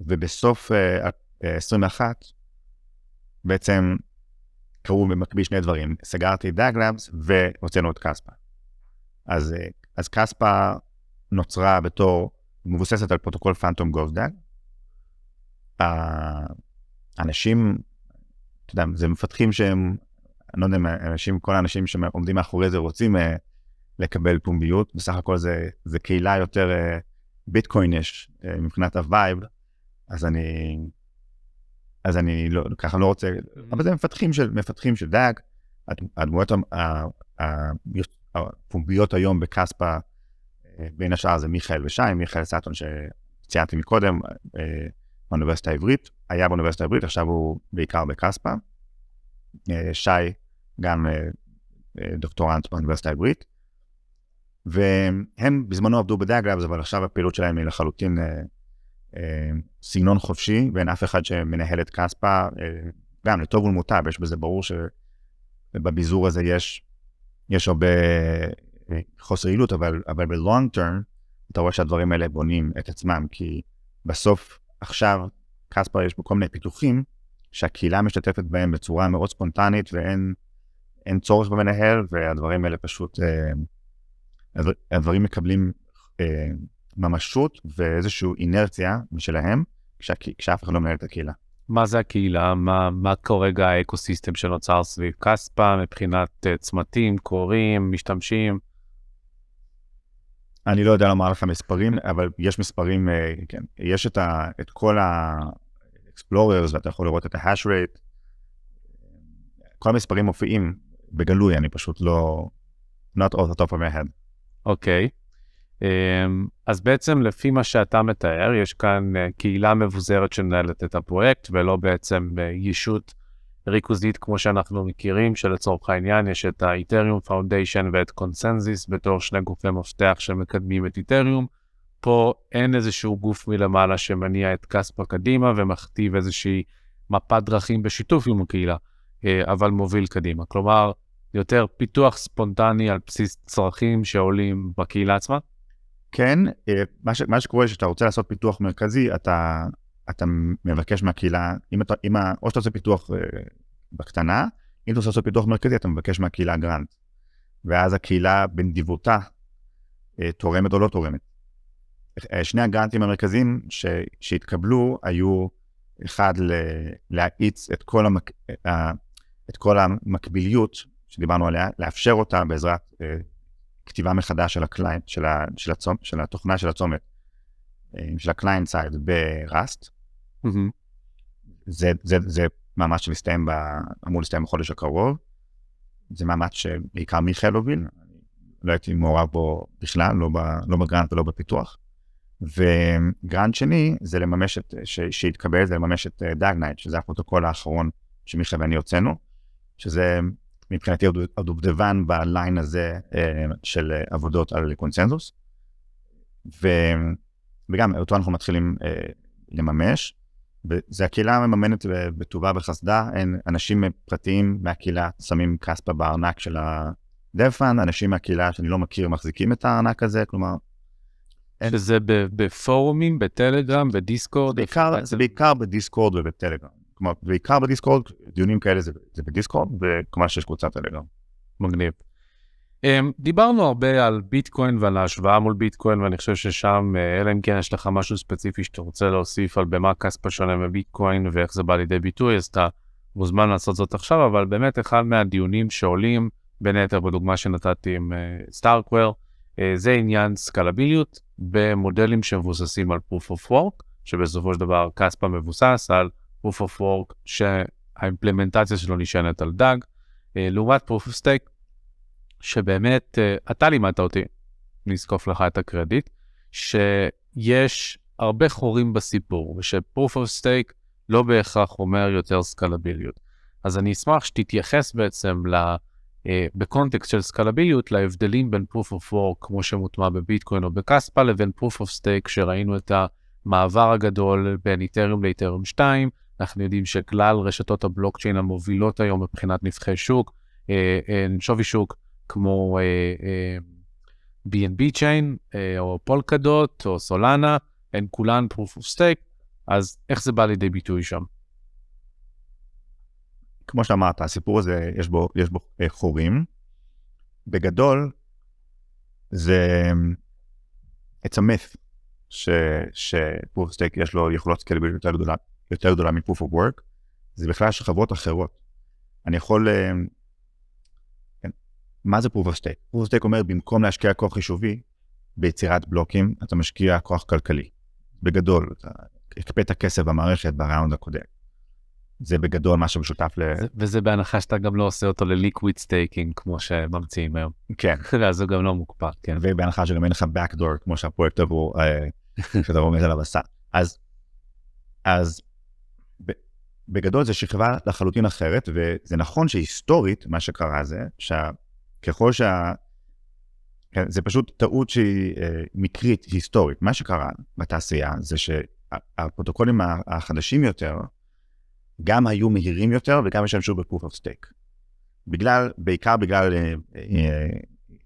ובסוף אה, 21 בעצם קרו במקביל שני דברים, סגרתי דאגלאבס והוצאנו את קספה. אז, אז Kaspa נוצרה בתור, מבוססת על פרוטוקול PHANTOM GHOSTDAG. האנשים, אתה יודע, זה מפתחים שהם, אני לא יודע אם אנשים, כל האנשים שעומדים מאחורי זה רוצים uh, לקבל פומביות, בסך הכל זה, זה קהילה יותר uh, Bitcoinish uh, מבחינת ה vibe, אז אני, אז אני לא, ככה לא רוצה, אבל זה מפתחים של, מפתחים של DAG, הדמויות הפומביות היום בקספה, בין השאר זה מיכאל ושי, מיכאל סאטון שציינתי מקודם, באוניברסיטה העברית, היה באוניברסיטה העברית, עכשיו הוא בעיקר בקספה. שי גם דוקטורנט באוניברסיטה העברית. והם בזמנו עבדו בדאגלאבס, אבל עכשיו הפעילות שלהם היא לחלוטין סגנון חופשי, ואין אף אחד שמנהל את כספה, גם לטוב ולמוטב, יש בזה ברור שבביזור הזה יש, יש הרבה חוסר יעילות, אבל, אבל ב-long term, אתה רואה שהדברים האלה בונים את עצמם, כי בסוף, עכשיו, קספר יש בו כל מיני פיתוחים, שהקהילה משתתפת בהם בצורה מאוד ספונטנית, ואין צורך במנהל, והדברים האלה פשוט, אה, הדברים מקבלים אה, ממשות ואיזושהי אינרציה משלהם, כשה, כשאף אחד לא מנהל את הקהילה. מה זה הקהילה? מה, מה כרגע האקוסיסטם שנוצר סביב כספה מבחינת uh, צמתים, קוראים, משתמשים? אני לא יודע לומר לך מספרים, אבל יש מספרים, uh, כן, יש את, ה, את כל ה-explorers, ואתה יכול לראות את ה-hash rate. כל המספרים מופיעים בגלוי, אני פשוט לא... not off the top of my head. אוקיי. Okay. אמ, אז בעצם לפי מה שאתה מתאר, יש כאן אה, קהילה מבוזרת שמנהלת את הפרויקט, ולא בעצם אה, ישות ריכוזית כמו שאנחנו מכירים, שלצורך העניין יש את ה-Ethereum Foundation ואת קונסנזיס בתור שני גופי מפתח שמקדמים את איתריום. פה אין איזשהו גוף מלמעלה שמניע את כספה קדימה ומכתיב איזושהי מפת דרכים בשיתוף עם הקהילה, אה, אבל מוביל קדימה. כלומר, יותר פיתוח ספונטני על בסיס צרכים שעולים בקהילה עצמה. כן, אה, מה, ש, מה שקורה שאתה רוצה לעשות פיתוח מרכזי, אתה, אתה מבקש מהקהילה, אם אתה, אם, או שאתה עושה פיתוח uh, בקטנה, אם אתה רוצה לעשות פיתוח מרכזי, אתה מבקש מהקהילה גרנט. ואז הקהילה בנדיבותה uh, תורמת או לא תורמת. שני הגרנטים המרכזיים ש, שהתקבלו היו, אחד, ל, להאיץ את כל, המק, את כל המקביליות שדיברנו עליה, לאפשר אותה בעזרת כתיבה מחדש של ה client, של, ה, של, הצומ, של התוכנה של הצומת, אה, של ה client side ב Rust. Mm-hmm. זה, זה, זה מאמץ שמסתיים, ב, אמור להסתיים בחודש הקרוב. זה מאמץ שבעיקר מיכאל הוביל, לא הייתי מעורב בו בכלל, לא, ב, לא ב grant ולא בפיתוח. ו grant שני זה לממש את, ש, שהתקבל, זה לממש את DAGKNIGHT, אה, שזה הפרוטוקול האחרון שמיכאל ואני הוצאנו, שזה מבחינתי הדובדבן ב line הזה אה, של עבודות על קונצנזוס. ו... וגם אותו אנחנו מתחילים אה, לממש. וזה הקהילה המממנת בטובה וחסדה, אין אנשים פרטיים מהקהילה שמים Kaspa בארנק של ה dev fund, אנשים מהקהילה שאני לא מכיר מחזיקים את הארנק הזה, כלומר... שזה בפורומים, בטלגרם, בדיסקורד? בעיקר, זה בעיקר בדיסקורד ובטלגרם. כלומר, בעיקר בדיסקורד, דיונים כאלה זה, זה בדיסקורד, וכמובן שיש קבוצת טלגרם. מגניב. Um, דיברנו הרבה על ביטקוין ועל ההשוואה מול ביטקוין, ואני חושב ששם, אה, אלא אם כן יש לך משהו ספציפי שאתה רוצה להוסיף על במה כספה שונה מביטקוין ואיך זה בא לידי ביטוי, אז אתה מוזמן לעשות זאת עכשיו, אבל באמת אחד מהדיונים שעולים, בין היתר בדוגמה שנתתי עם uh, סטארקוור, uh, זה עניין סקלביליות במודלים שמבוססים על proof of work, שבסופו של דבר כספה מבוסס על proof of work שהאימפלמנטציה שלו נשענת על דג, אה, לעומת proof of stake, שבאמת אה, אתה לימדת אותי, נזקוף לך את הקרדיט, שיש הרבה חורים בסיפור, ושproof of stake לא בהכרח אומר יותר סקלביליות. אז אני אשמח שתתייחס בעצם אה, בקונטקסט של סקלביליות להבדלים בין proof of work כמו שמוטמע בביטקוין או בקספה לבין proof of stake שראינו את המעבר הגדול בין איתרם לאיתרם 2. אנחנו יודעים שכלל רשתות הבלוקצ'יין המובילות היום מבחינת נפחי שוק, אה, אה, שווי שוק כמו אה, אה, B&B צ'יין או פולקדוט או סולנה, הן כולן proof of stake, אז איך זה בא לידי ביטוי שם? כמו שאמרת, הסיפור הזה, יש בו, יש בו חורים. בגדול, זה it's ש-proof of stake יש לו יכולות סקלביליות יותר גדולה, יותר גדולה מ-proof of work, זה בכלל של חברות אחרות. אני יכול... אה, כן, מה זה proof of stake? proof of stake אומר, במקום להשקיע כוח חישובי ביצירת בלוקים, אתה משקיע כוח כלכלי. בגדול, אתה הקפאת כסף במערכת בראונד הקודם. זה בגדול מה שמשותף ל... זה- וזה בהנחה שאתה גם לא עושה אותו ל liquid staking כמו שממציאים היום. כן, אז הוא גם לא מוקפא, כן. ובהנחה שגם אין לך backdoor, כמו שהפרויקט עבור, אה, שאתה רומז עליו עשה. אז, אז בגדול זה שכבה לחלוטין אחרת, וזה נכון שהיסטורית, מה שקרה זה, שככל שה... כן, זה פשוט טעות שהיא אה, מקרית, היסטורית. מה שקרה בתעשייה זה שהפרוטוקולים החדשים יותר, גם היו מהירים יותר וגם השתמשו ב-proof of stake. בגלל, בעיקר בגלל אה, אה,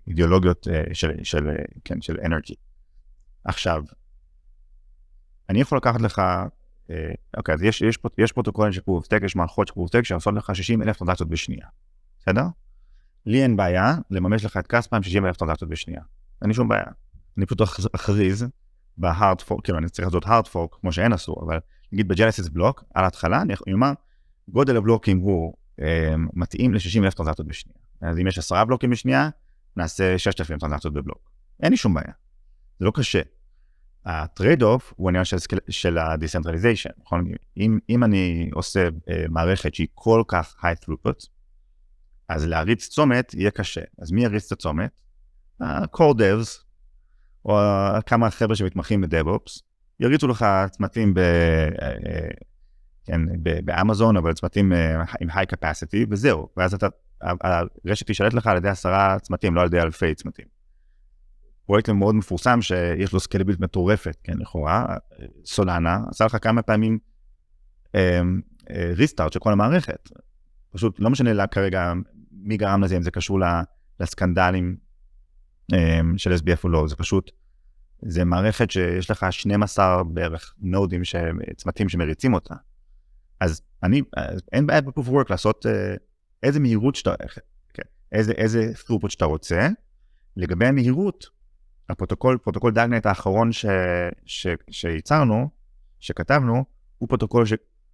אידיאולוגיות אה, של, של, כן, של אנרגי. עכשיו, אני יכול לקחת לך, אוקיי, אז יש, יש, יש פרוטוקולים של proof of stake, יש מערכות של proof of שעושות לך 60 אלף טרנזקציות בשנייה, בסדר? לי אין בעיה לממש לך את כספא עם 60 אלף טרנזקציות בשנייה. אין לי שום בעיה. אני פשוט אכ- אכריז ב hard fork, כאילו אני צריך לעשות hard fork כמו שאין אסור, אבל נגיד ב genesis block, על ההתחלה אני אומר, גודל הבלוקים הוא אה, מתאים ל-60 אלף טרנזקציות בשנייה. אז אם יש 10 בלוקים בשנייה, נעשה 6,000 טרנזקציות בבלוק. אין לי שום בעיה. זה לא קשה. ה trade-off הוא עניין של, של ה-decentralization, נכון? אם, אם אני עושה אה, מערכת שהיא כל כך high throughput, אז להריץ צומת יהיה קשה. אז מי יריץ את הצומת? ה-core devs, או ה- כמה חבר'ה שמתמחים ב-DevOps, יריצו לך צמתים ב... אה, כן, ב- באמזון, אבל צמתים אה, עם high capacity, וזהו. ואז אתה, הרשת תשלט לך על ידי עשרה צמתים, לא על ידי אלפי צמתים. פרויקט מאוד מפורסם שיש לו סקלביליות מטורפת, כן, לכאורה, סולנה, עשה לך כמה פעמים restart של כל המערכת. פשוט לא משנה לה כרגע מי גרם לזה, אם זה קשור לסקנדלים אמ, של SBF או לא, זה פשוט, זה מערכת שיש לך 12 בערך נודים, צמתים שמריצים אותה. אז אני, אז אין בעיה ב-proof of work לעשות אה, איזה מהירות שאתה, כן, איזה, איזה throughput שאתה רוצה. לגבי המהירות, הפרוטוקול, פרוטוקול DAGKnight האחרון ש, ש, שייצרנו, שכתבנו, הוא פרוטוקול ש,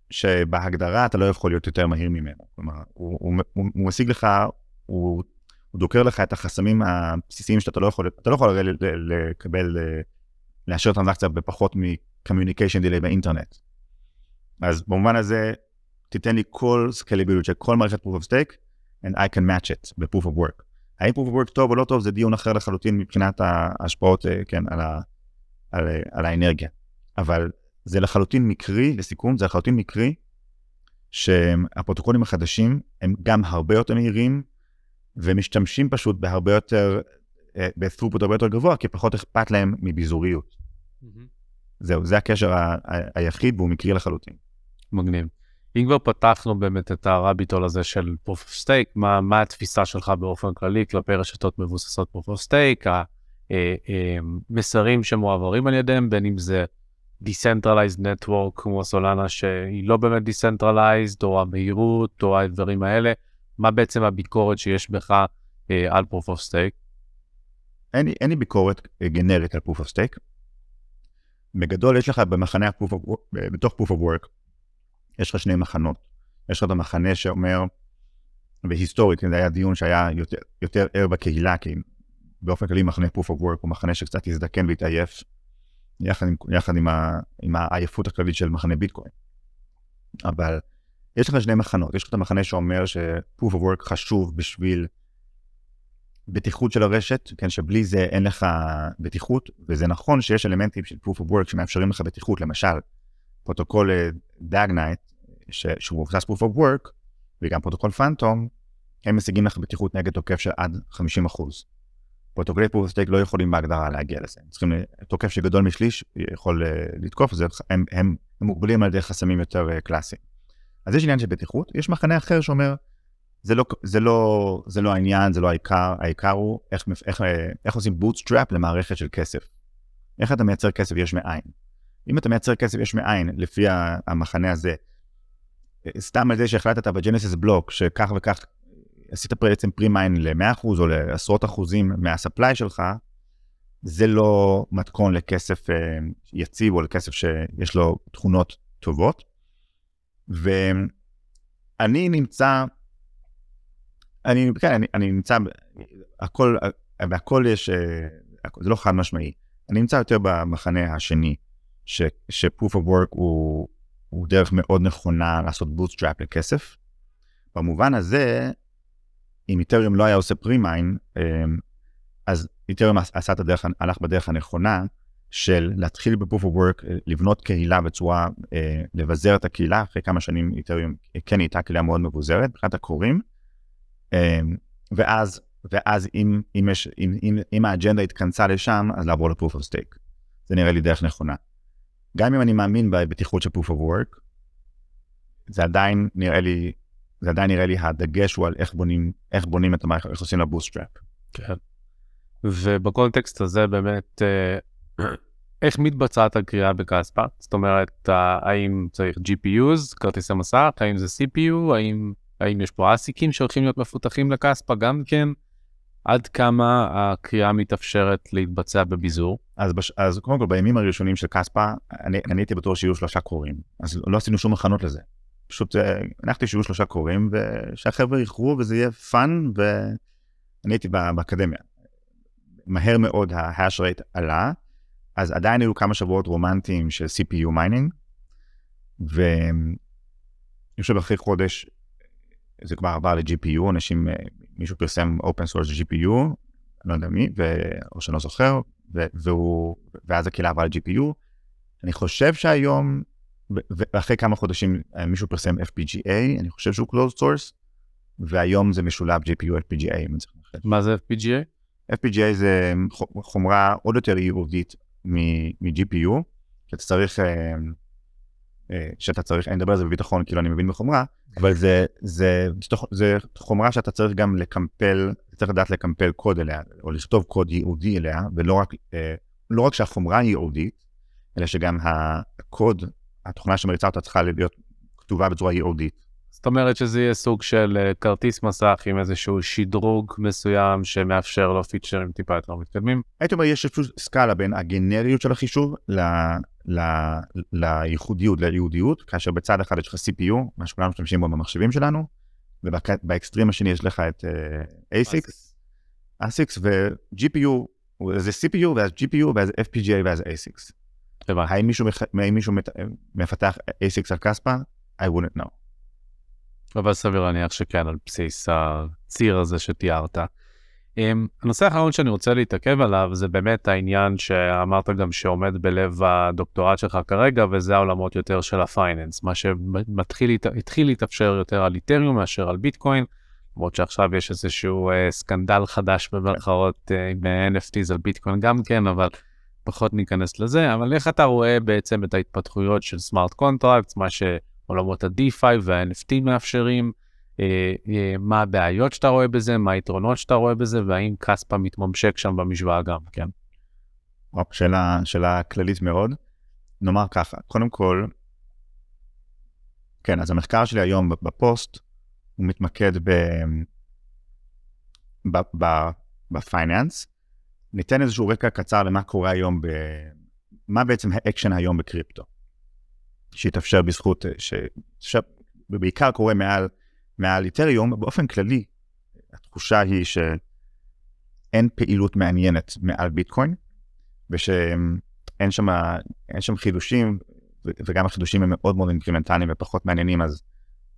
שבהגדרה אתה לא יכול להיות יותר מהיר ממנו. כלומר, הוא, הוא, הוא, הוא משיג לך, הוא, הוא דוקר לך את החסמים הבסיסיים שאתה לא יכול, אתה לא יכול הרי לקבל, אה, לאשר טרנזקציה בפחות מ-communication delay באינטרנט. אז במובן הזה, תיתן לי כל סקלביליות של כל מערכת proof of stake, and I can match it ב-proof of work. האם proof of work טוב או לא טוב זה דיון אחר לחלוטין מבחינת ההשפעות, אה, כן, על, ה, על, אה, על האנרגיה. אבל זה לחלוטין מקרי, לסיכום, זה לחלוטין מקרי שהפרוטוקולים החדשים הם גם הרבה יותר מהירים ומשתמשים פשוט בהרבה יותר, אה, ב-throughput הרבה יותר גבוה, כי פחות אכפת להם מביזוריות. זהו, זה הקשר ה- ה- היחיד והוא מקרי לחלוטין. מגניב. אם כבר פתחנו באמת את הרביטול הזה של proof of stake, מה, מה התפיסה שלך באופן כללי כלפי רשתות מבוססות proof of stake, המסרים שמועברים על ידיהם, בין אם זה decentralized network כמו סולנה שהיא לא באמת decentralized, או המהירות, או הדברים האלה, מה בעצם הביקורת שיש בך אה, על proof of stake? אין, אין לי ביקורת אה, גנרית על proof of stake. בגדול יש לך במחנה ה-proof of בתוך proof of work, יש לך שני מחנות. יש לך את המחנה שאומר, והיסטורית, זה היה דיון שהיה יותר, יותר ער בקהילה, כי באופן כללי מחנה proof of work הוא מחנה שקצת הזדקן והתעייף, יחד עם, יחד עם, ה, עם העייפות הכללית של מחנה ביטקוין. אבל יש לך שני מחנות, יש לך את המחנה שאומר ש-proof of work חשוב בשביל בטיחות של הרשת, כן, שבלי זה אין לך בטיחות, וזה נכון שיש אלמנטים של proof of work שמאפשרים לך בטיחות, למשל, פרוטוקול DAGKnight, שהוא מבוסס proof of work, וגם פרוטוקול פנטום, הם משיגים לך בטיחות נגד תוקף של עד 50 אחוז. פרוטוקולי proof of stake לא יכולים בהגדרה להגיע לזה. הם צריכים, תוקף שגדול משליש יכול אה, לתקוף, זה, הם, הם, הם מוגבלים על ידי חסמים יותר אה, קלאסיים. אז יש עניין של בטיחות, יש מחנה אחר שאומר, זה לא, זה לא, זה לא העניין, זה לא העיקר, העיקר הוא איך, איך, אה, איך עושים bootstrap למערכת של כסף. איך אתה מייצר כסף יש מאין. אם אתה מייצר כסף יש מאין, לפי המחנה הזה, סתם על זה שהחלטת בג'נסיס בלוק, שכך וכך עשית בעצם פרי-מיין ל-100% או לעשרות אחוזים מהספליי שלך, זה לא מתכון לכסף uh, יציב או לכסף שיש לו תכונות טובות. ואני נמצא, אני, כן, אני, אני נמצא, הכל, והכל יש, uh, זה לא חד משמעי. אני נמצא יותר במחנה השני, ש-proof of work הוא, הוא דרך מאוד נכונה לעשות bootstrap לכסף. במובן הזה, אם איתריום לא היה עושה פרימיין, אמ, אז איתריום עשה את הדרך, הלך בדרך הנכונה של להתחיל ב-proof of work, לבנות קהילה בצורה, אה, לבזר את הקהילה, אחרי כמה שנים איתריום כן הייתה קהילה מאוד מבוזרת, מבחינת הקוראים, אמ, ואז, ואז אם, אם, יש, אם, אם, אם האג'נדה התכנסה לשם, אז לעבור ל-proof of stake. זה נראה לי דרך נכונה. גם אם אני מאמין בבטיחות של proof of work, זה עדיין נראה לי זה עדיין נראה לי הדגש הוא על איך בונים, איך בונים את המערכת, איך עושים לה bootstrap. כן. ובקונטקסט הזה באמת, אה, איך מתבצעת הכרייה בקספה? זאת אומרת, האם צריך GPUs, כרטיסי מסך, האם זה CPU, האם, האם יש פה ASIC ים שהולכים להיות מפותחים לקספה גם כן? עד כמה הכרייה מתאפשרת להתבצע בביזור? אז, בש... אז קודם כל, בימים הראשונים של קספה, אני, אני הייתי בטוח שיהיו שלושה כורים, אז לא עשינו שום הכנות לזה. פשוט אה, הנחתי שיהיו שלושה כורים ושהחבר'ה יכרו וזה יהיה fun ואני הייתי באקדמיה. מהר מאוד ה hash rate עלה, אז עדיין היו כמה שבועות רומנטיים של CPU mining, ואני חושב אחרי חודש זה כבר עבר ל-GPU, אנשים, אה, מישהו פרסם open source GPU, לא יודע מי, ו... או שאני לא זוכר, ו... והוא... ואז הקהילה עברה ל-GPU. אני חושב שהיום ואחרי כמה חודשים אה, מישהו פרסם FPGA, אני חושב שהוא closed source, והיום זה משולב GPU FPGA. מה זה FPGA? FPGA זה חומרה עוד יותר ייעודית מ-GPU, שאתה צריך, אה, שאתה צריך, אני מדבר על זה בביטחון כאילו אני מבין בחומרה, אבל זה, זה, זה חומרה שאתה צריך גם לקמפל, צריך לדעת לקמפל קוד אליה, או לכתוב קוד ייעודי אליה, ולא רק, לא רק שהחומרה ייעודית, אלא שגם הקוד התוכנה שמריצה אותה צריכה להיות כתובה בצורה ייעודית. זאת אומרת שזה יהיה סוג של אה, כרטיס מסך עם איזשהו שדרוג מסוים שמאפשר לו פיצ'רים טיפה יותר מתקדמים. הייתי אומר, יש איזושהי סקאלה בין הגנריות של החישוב ל... ל... לייחודיות, לייעודיות, כאשר בצד אחד יש לך CPU, מה שכולנו משתמשים בו במחשבים שלנו, ובאקסטרים השני יש לך את uh, ASIC, ASIC ו-GPU, זה CPU ואז GPU ואז FPGA ואז ASICs. האם מישהו. מפתח ASICS על קספה? I wouldn't know. אבל סביר להניח שכן, על בסיס הציר הזה שתיארת. Um, הנושא האחרון שאני רוצה להתעכב עליו זה באמת העניין שאמרת גם שעומד בלב הדוקטורט שלך כרגע, וזה העולמות יותר של ה finance, מה שהתחיל להתאפשר יותר על איתריום מאשר על ביטקוין, למרות שעכשיו יש איזשהו uh, סקנדל חדש במרכאות uh, עם NFTs על ביטקוין גם כן, אבל פחות ניכנס לזה, אבל איך אתה רואה בעצם את ההתפתחויות של smart contract, מה שעולמות ה-DeFi וה-NFT מאפשרים, אה, אה, מה הבעיות שאתה רואה בזה, מה היתרונות שאתה רואה בזה, והאם קספה מתממשק שם במשוואה גם, כן? שאלה, שאלה כללית מאוד. נאמר ככה, קודם כל, כן, אז המחקר שלי היום בפוסט, הוא מתמקד ב finance, ניתן איזשהו רקע קצר למה קורה היום, ב... מה בעצם האקשן היום בקריפטו, שהתאפשר בזכות, שבעיקר קורה מעל, מעל איתריום, באופן כללי, התחושה היא שאין פעילות מעניינת מעל ביטקוין, ושאין שם, שם חידושים, וגם החידושים הם מאוד מאוד אינקרימנטליים ופחות מעניינים, אז,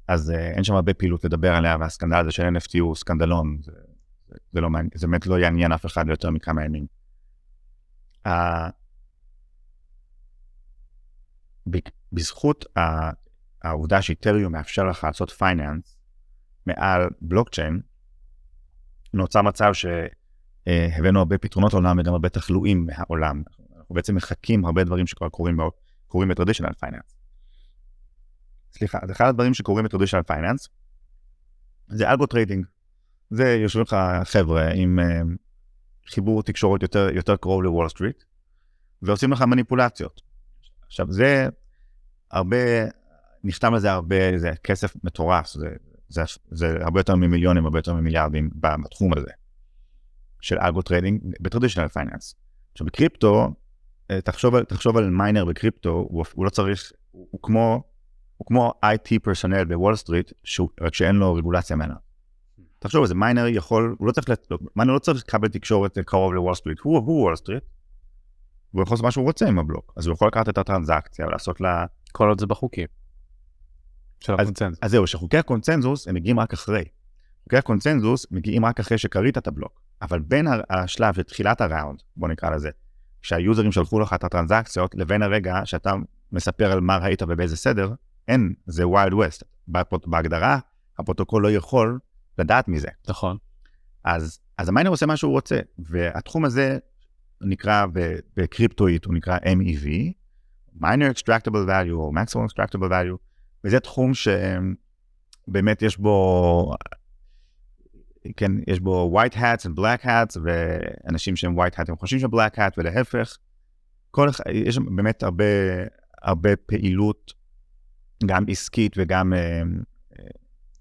אז אה, אין שם הרבה פעילות לדבר עליה, והסקנדל הזה של NFT הוא סקנדלון, זה זה לא מעניין, זה באמת לא יעניין אף אחד יותר מכמה ימים. Uh, בזכות העובדה שאיתריום מאפשר לך לעשות finance מעל בלוקצ'יין, נוצר מצב שהבאנו הרבה פתרונות לעולם וגם הרבה תחלואים מהעולם. אנחנו בעצם מחקים הרבה דברים שכבר קורים, קורים ב traditional finance. סליחה, אז אחד הדברים שקורים ב traditional finance זה algo trading. זה יושבים לך חבר'ה עם uh, חיבור תקשורת יותר, יותר קרוב לוול סטריט, ועושים לך מניפולציות. עכשיו זה הרבה, נכתב על זה הרבה, זה כסף מטורף, זה, זה, זה הרבה יותר ממיליונים, הרבה יותר ממיליארדים בתחום הזה של algo trading ב traditional finance. עכשיו בקריפטו, אה, תחשוב, תחשוב על miner בקריפטו, הוא, הוא לא צריך, הוא, הוא כמו, הוא כמו IT personnel בוול סטריט, רק שאין לו רגולציה ממנה. תחשוב על זה, miner יכול, הוא לא צריך, לא, miner לא צריך לקבל תקשורת קרוב לוול סטריט, הוא וול סטריט, הוא יכול לעשות מה שהוא רוצה עם הבלוק, אז הוא יכול לקחת את הטרנזקציה ולעשות לה... כל עוד זה בחוקים. של הקונצנזוס. אז זהו, שחוקי הקונצנזוס הם מגיעים רק אחרי. חוקי הקונצנזוס מגיעים רק אחרי שכרית את הבלוק, אבל בין השלב של תחילת ה round, בוא נקרא לזה, שהיוזרים שלחו לך את הטרנזקציות, לבין הרגע שאתה מספר על מה ראית ובאיזה סדר, אין, זה wild west. בהגדרה, הפרוטוקול לא יכול לדעת מזה. נכון. אז, אז ה miner עושה מה שהוא רוצה, והתחום הזה נקרא בקריפטואית, הוא נקרא MEV, miner extractable value או maximum extractable value, וזה תחום שבאמת יש בו, כן, יש בו white hats and black hats, ואנשים שהם white hats הם חושבים שהם black hat, ולהפך, כל, יש באמת הרבה, הרבה פעילות, גם עסקית וגם אה,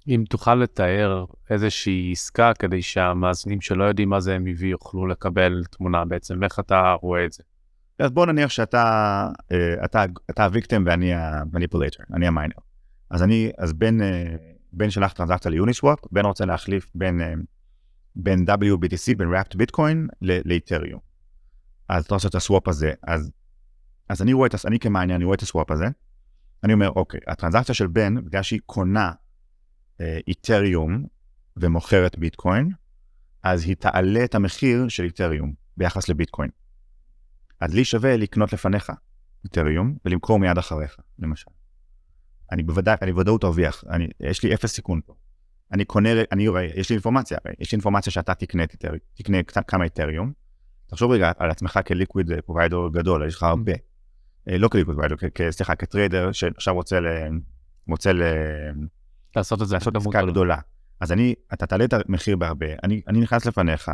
אם תוכל לתאר איזושהי עסקה כדי שהמאזינים שלא יודעים מה זה MEV יוכלו לקבל תמונה בעצם, איך אתה רואה את זה? אז בוא נניח שאתה אה, אתה, אתה הוויקטים ואני המניפולטור, אני המיינר. אז אני, אז בין, אה, בין שלח טרנזקציה ליוניסוואפ, בין רוצה להחליף בין, אה, בין WBTC, בין ראפט ביטקוין לאיתריום. אז אתה עושה את הסוואפ הזה, אז, אז אני רואה את, אני כמיינר, אני רואה את הסוואפ הזה, אני אומר, אוקיי, הטרנזקציה של בן, בגלל שהיא קונה איתריום ומוכרת ביטקוין, אז היא תעלה את המחיר של איתריום ביחס לביטקוין. אז לי שווה לקנות לפניך איתריום ולמכור מיד אחריך, למשל. אני בוודאי, אני בוודאות ארוויח, אני, יש לי אפס סיכון פה. אני קונה, אני רואה, יש לי אינפורמציה, יש לי אינפורמציה שאתה תקנה, תקנה, תקנה כמה איתריום. תחשוב רגע על עצמך כ liquid provider גדול, יש לך הרבה. אה, לא כ liquid provider, סליחה, כ trader שעכשיו רוצה ל... רוצה ל... לעשות את זה לעשות עסקה גדולה. אז אני, אתה תעלה את המחיר בהרבה, אני, אני נכנס לפניך,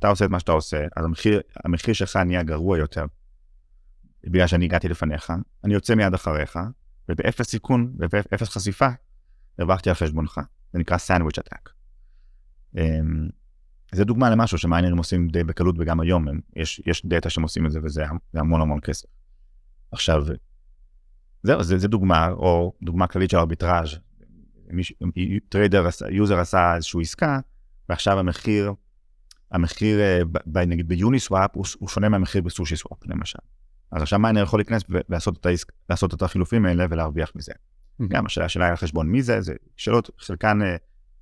אתה עושה את מה שאתה עושה, אז המחיר, המחיר שלך נהיה גרוע יותר, בגלל שאני הגעתי לפניך, אני יוצא מיד אחריך, ובאפס סיכון, ובאפס חשיפה, הרווחתי על חשבונך. זה נקרא sandwich attack. Um, זה דוגמה למשהו שמיינרים עושים די בקלות וגם היום, הם, יש, יש דאטה שהם עושים את זה וזה המון המון כסף. עכשיו, זהו, זה, זה דוגמה, או דוגמה כללית של ארביטראז', trader, user עשה איזושהי עסקה, ועכשיו המחיר, המחיר אה, ב, נגיד ב Uniswap הוא, הוא שונה מהמחיר ב SushiSwap למשל. אז עכשיו miner יכול להיכנס ולעשות את, העסק, לעשות את החילופים האלה ולהרוויח מזה. Mm-hmm. גם השאלה של על חשבון מי זה, זה שאלות, חלקן אה,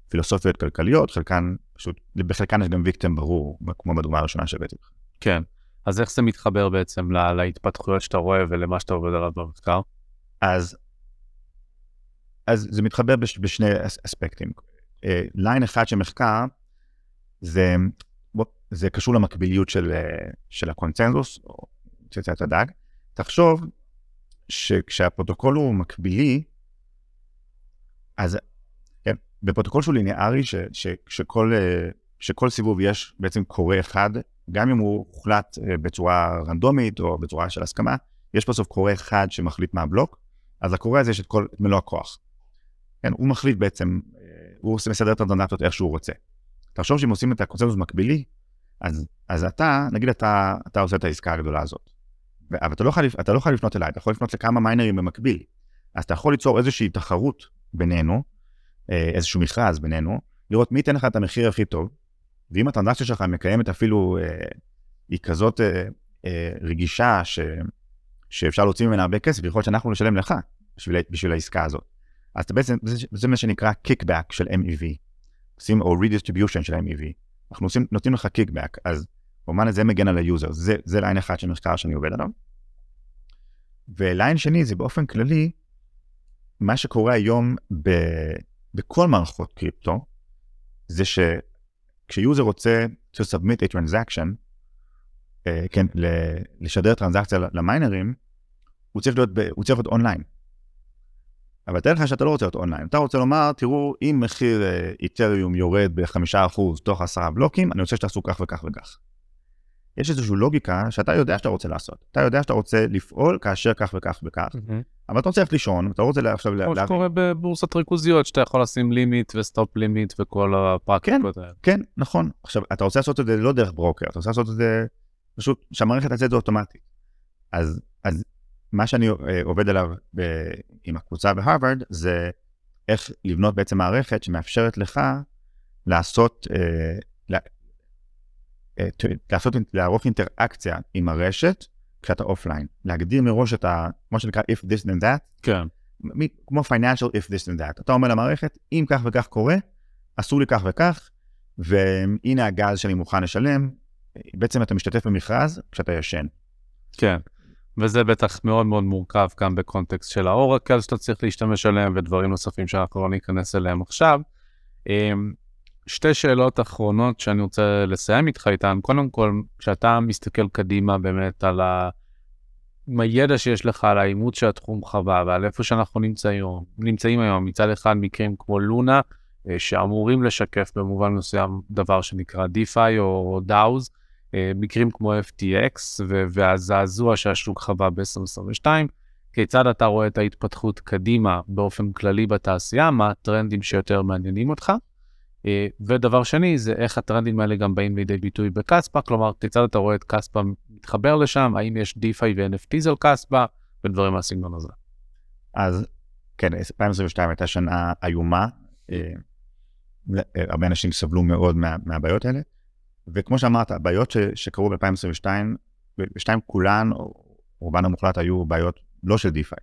פילוסופיות כלכליות, חלקן פשוט, בחלקן יש גם victim ברור, כמו בדוגמה הראשונה שהבאתי לך. כן, אז איך זה מתחבר בעצם לה, להתפתחויות שאתה רואה ולמה שאתה עובד עליו במחקר? אז אז זה מתחבר בש, בשני אספקטים. line uh, אחד של מחקר, זה, זה קשור למקביליות של, uh, של הקונצנזוס, או צאצאת ה DAG. תחשוב שכשהפרוטוקול הוא מקבילי, אז כן, בפרוטוקול שהוא ליניארי, ש, ש, שכל, uh, שכל סיבוב יש בעצם קורא אחד, גם אם הוא הוחלט uh, בצורה רנדומית או בצורה של הסכמה, יש בסוף קורא אחד שמחליט מה הבלוק, אז לקורא הזה יש את כל, את מלוא הכוח. כן, הוא מחליט בעצם, אה, הוא מסדר את הדונטות איך שהוא רוצה. תחשוב שאם עושים את הקונצנזוס מקבילי, אז, אז אתה, נגיד אתה, אתה עושה את העסקה הגדולה הזאת, אבל אתה לא, יכול, אתה לא יכול לפנות אליי, אתה יכול לפנות לכמה מיינרים במקביל. אז אתה יכול ליצור איזושהי תחרות בינינו, אה, איזשהו מכרז בינינו, לראות מי ייתן לך את המחיר הכי טוב, ואם הטרנזקציה שלך מקיימת אפילו, אה, היא כזאת אה, אה, רגישה ש, שאפשר להוציא ממנה הרבה כסף, יכול להיות שאנחנו נשלם לך בשביל, בשביל העסקה הזאת. אז בעצם זה, זה מה שנקרא kickback של MEV, עושים, או redistribution של MEV. אנחנו עושים, נותנים לך kickback, אז במובן הזה מגן על ה user, זה, זה line אחד של מחקר שאני עובד עליו. ו line שני זה באופן כללי, מה שקורה היום ב, בכל מערכות קריפטו, זה כש user רוצה to submit a transaction, אה, כן, לשדר טרנזקציה למיינרים, הוא צריך להיות, הוא צריך להיות אונליין. אבל תאר לך שאתה לא רוצה להיות אונליין, אתה רוצה לומר, תראו, אם מחיר אה, Ethereum יורד ב-5% תוך עשרה בלוקים, אני רוצה שתעשו כך וכך וכך. יש איזושהי לוגיקה שאתה יודע שאתה רוצה לעשות. אתה יודע שאתה רוצה לפעול כאשר כך וכך וכך, אבל אתה רוצה ללכת לישון, אתה רוצה עכשיו כמו להבין. שקורה בבורסות ריכוזיות, שאתה יכול לשים limit ו stop limit וכל הפרקטיקות האלה. כן, נכון. עכשיו, אתה רוצה לעשות את זה לא דרך ברוקר, אתה רוצה לעשות את זה פשוט, שהמערכת תעשה את זה אוטומטית. אז, אז מה שאני אה, עובד עליו ב, עם הקבוצה בהרווארד, זה איך לבנות בעצם מערכת שמאפשרת לך לעשות, אה, אה, לעשות, לערוך אינטראקציה עם הרשת כשאתה אופליין. להגדיר מראש את ה... מה שנקרא if this then that, כן. מ- כמו financial if this then that. אתה אומר למערכת, אם כך וכך קורה, עשו לי כך וכך, והנה הגז שאני מוכן לשלם. בעצם אתה משתתף במכרז כשאתה ישן. כן. וזה בטח מאוד מאוד מורכב גם בקונטקסט של ה oracle שאתה צריך להסתמך עליהם ודברים נוספים שאנחנו לא ניכנס אליהם עכשיו. אמ, שתי שאלות אחרונות שאני רוצה לסיים איתך איתן. קודם כל, כשאתה מסתכל קדימה באמת על ה... עם הידע שיש לך על האימוץ של התחום חווה ועל איפה שאנחנו נמצאים, נמצאים היום, מצד אחד מקרים כמו לונה, אה, שאמורים לשקף במובן מסוים דבר שנקרא DeFi או DAOs, מקרים כמו FTX והזעזוע שהשוק חווה ב-2022, כיצד אתה רואה את ההתפתחות קדימה באופן כללי בתעשייה, מה הטרנדים שיותר מעניינים אותך. אה, ודבר שני זה איך הטרנדים האלה גם באים לידי ביטוי בקספה, כלומר כיצד אתה רואה את קספה מתחבר לשם, האם יש DeFi ו-NFTs על קספה ודברים מהסגנון הזה. אז כן, 2022 הייתה שנה איומה. אה, אה, הרבה אנשים סבלו מאוד מה, מהבעיות האלה. וכמו שאמרת, הבעיות ש, שקרו ב-2022, ב-2022 כולן, או רובן המוחלט היו בעיות לא של DeFi.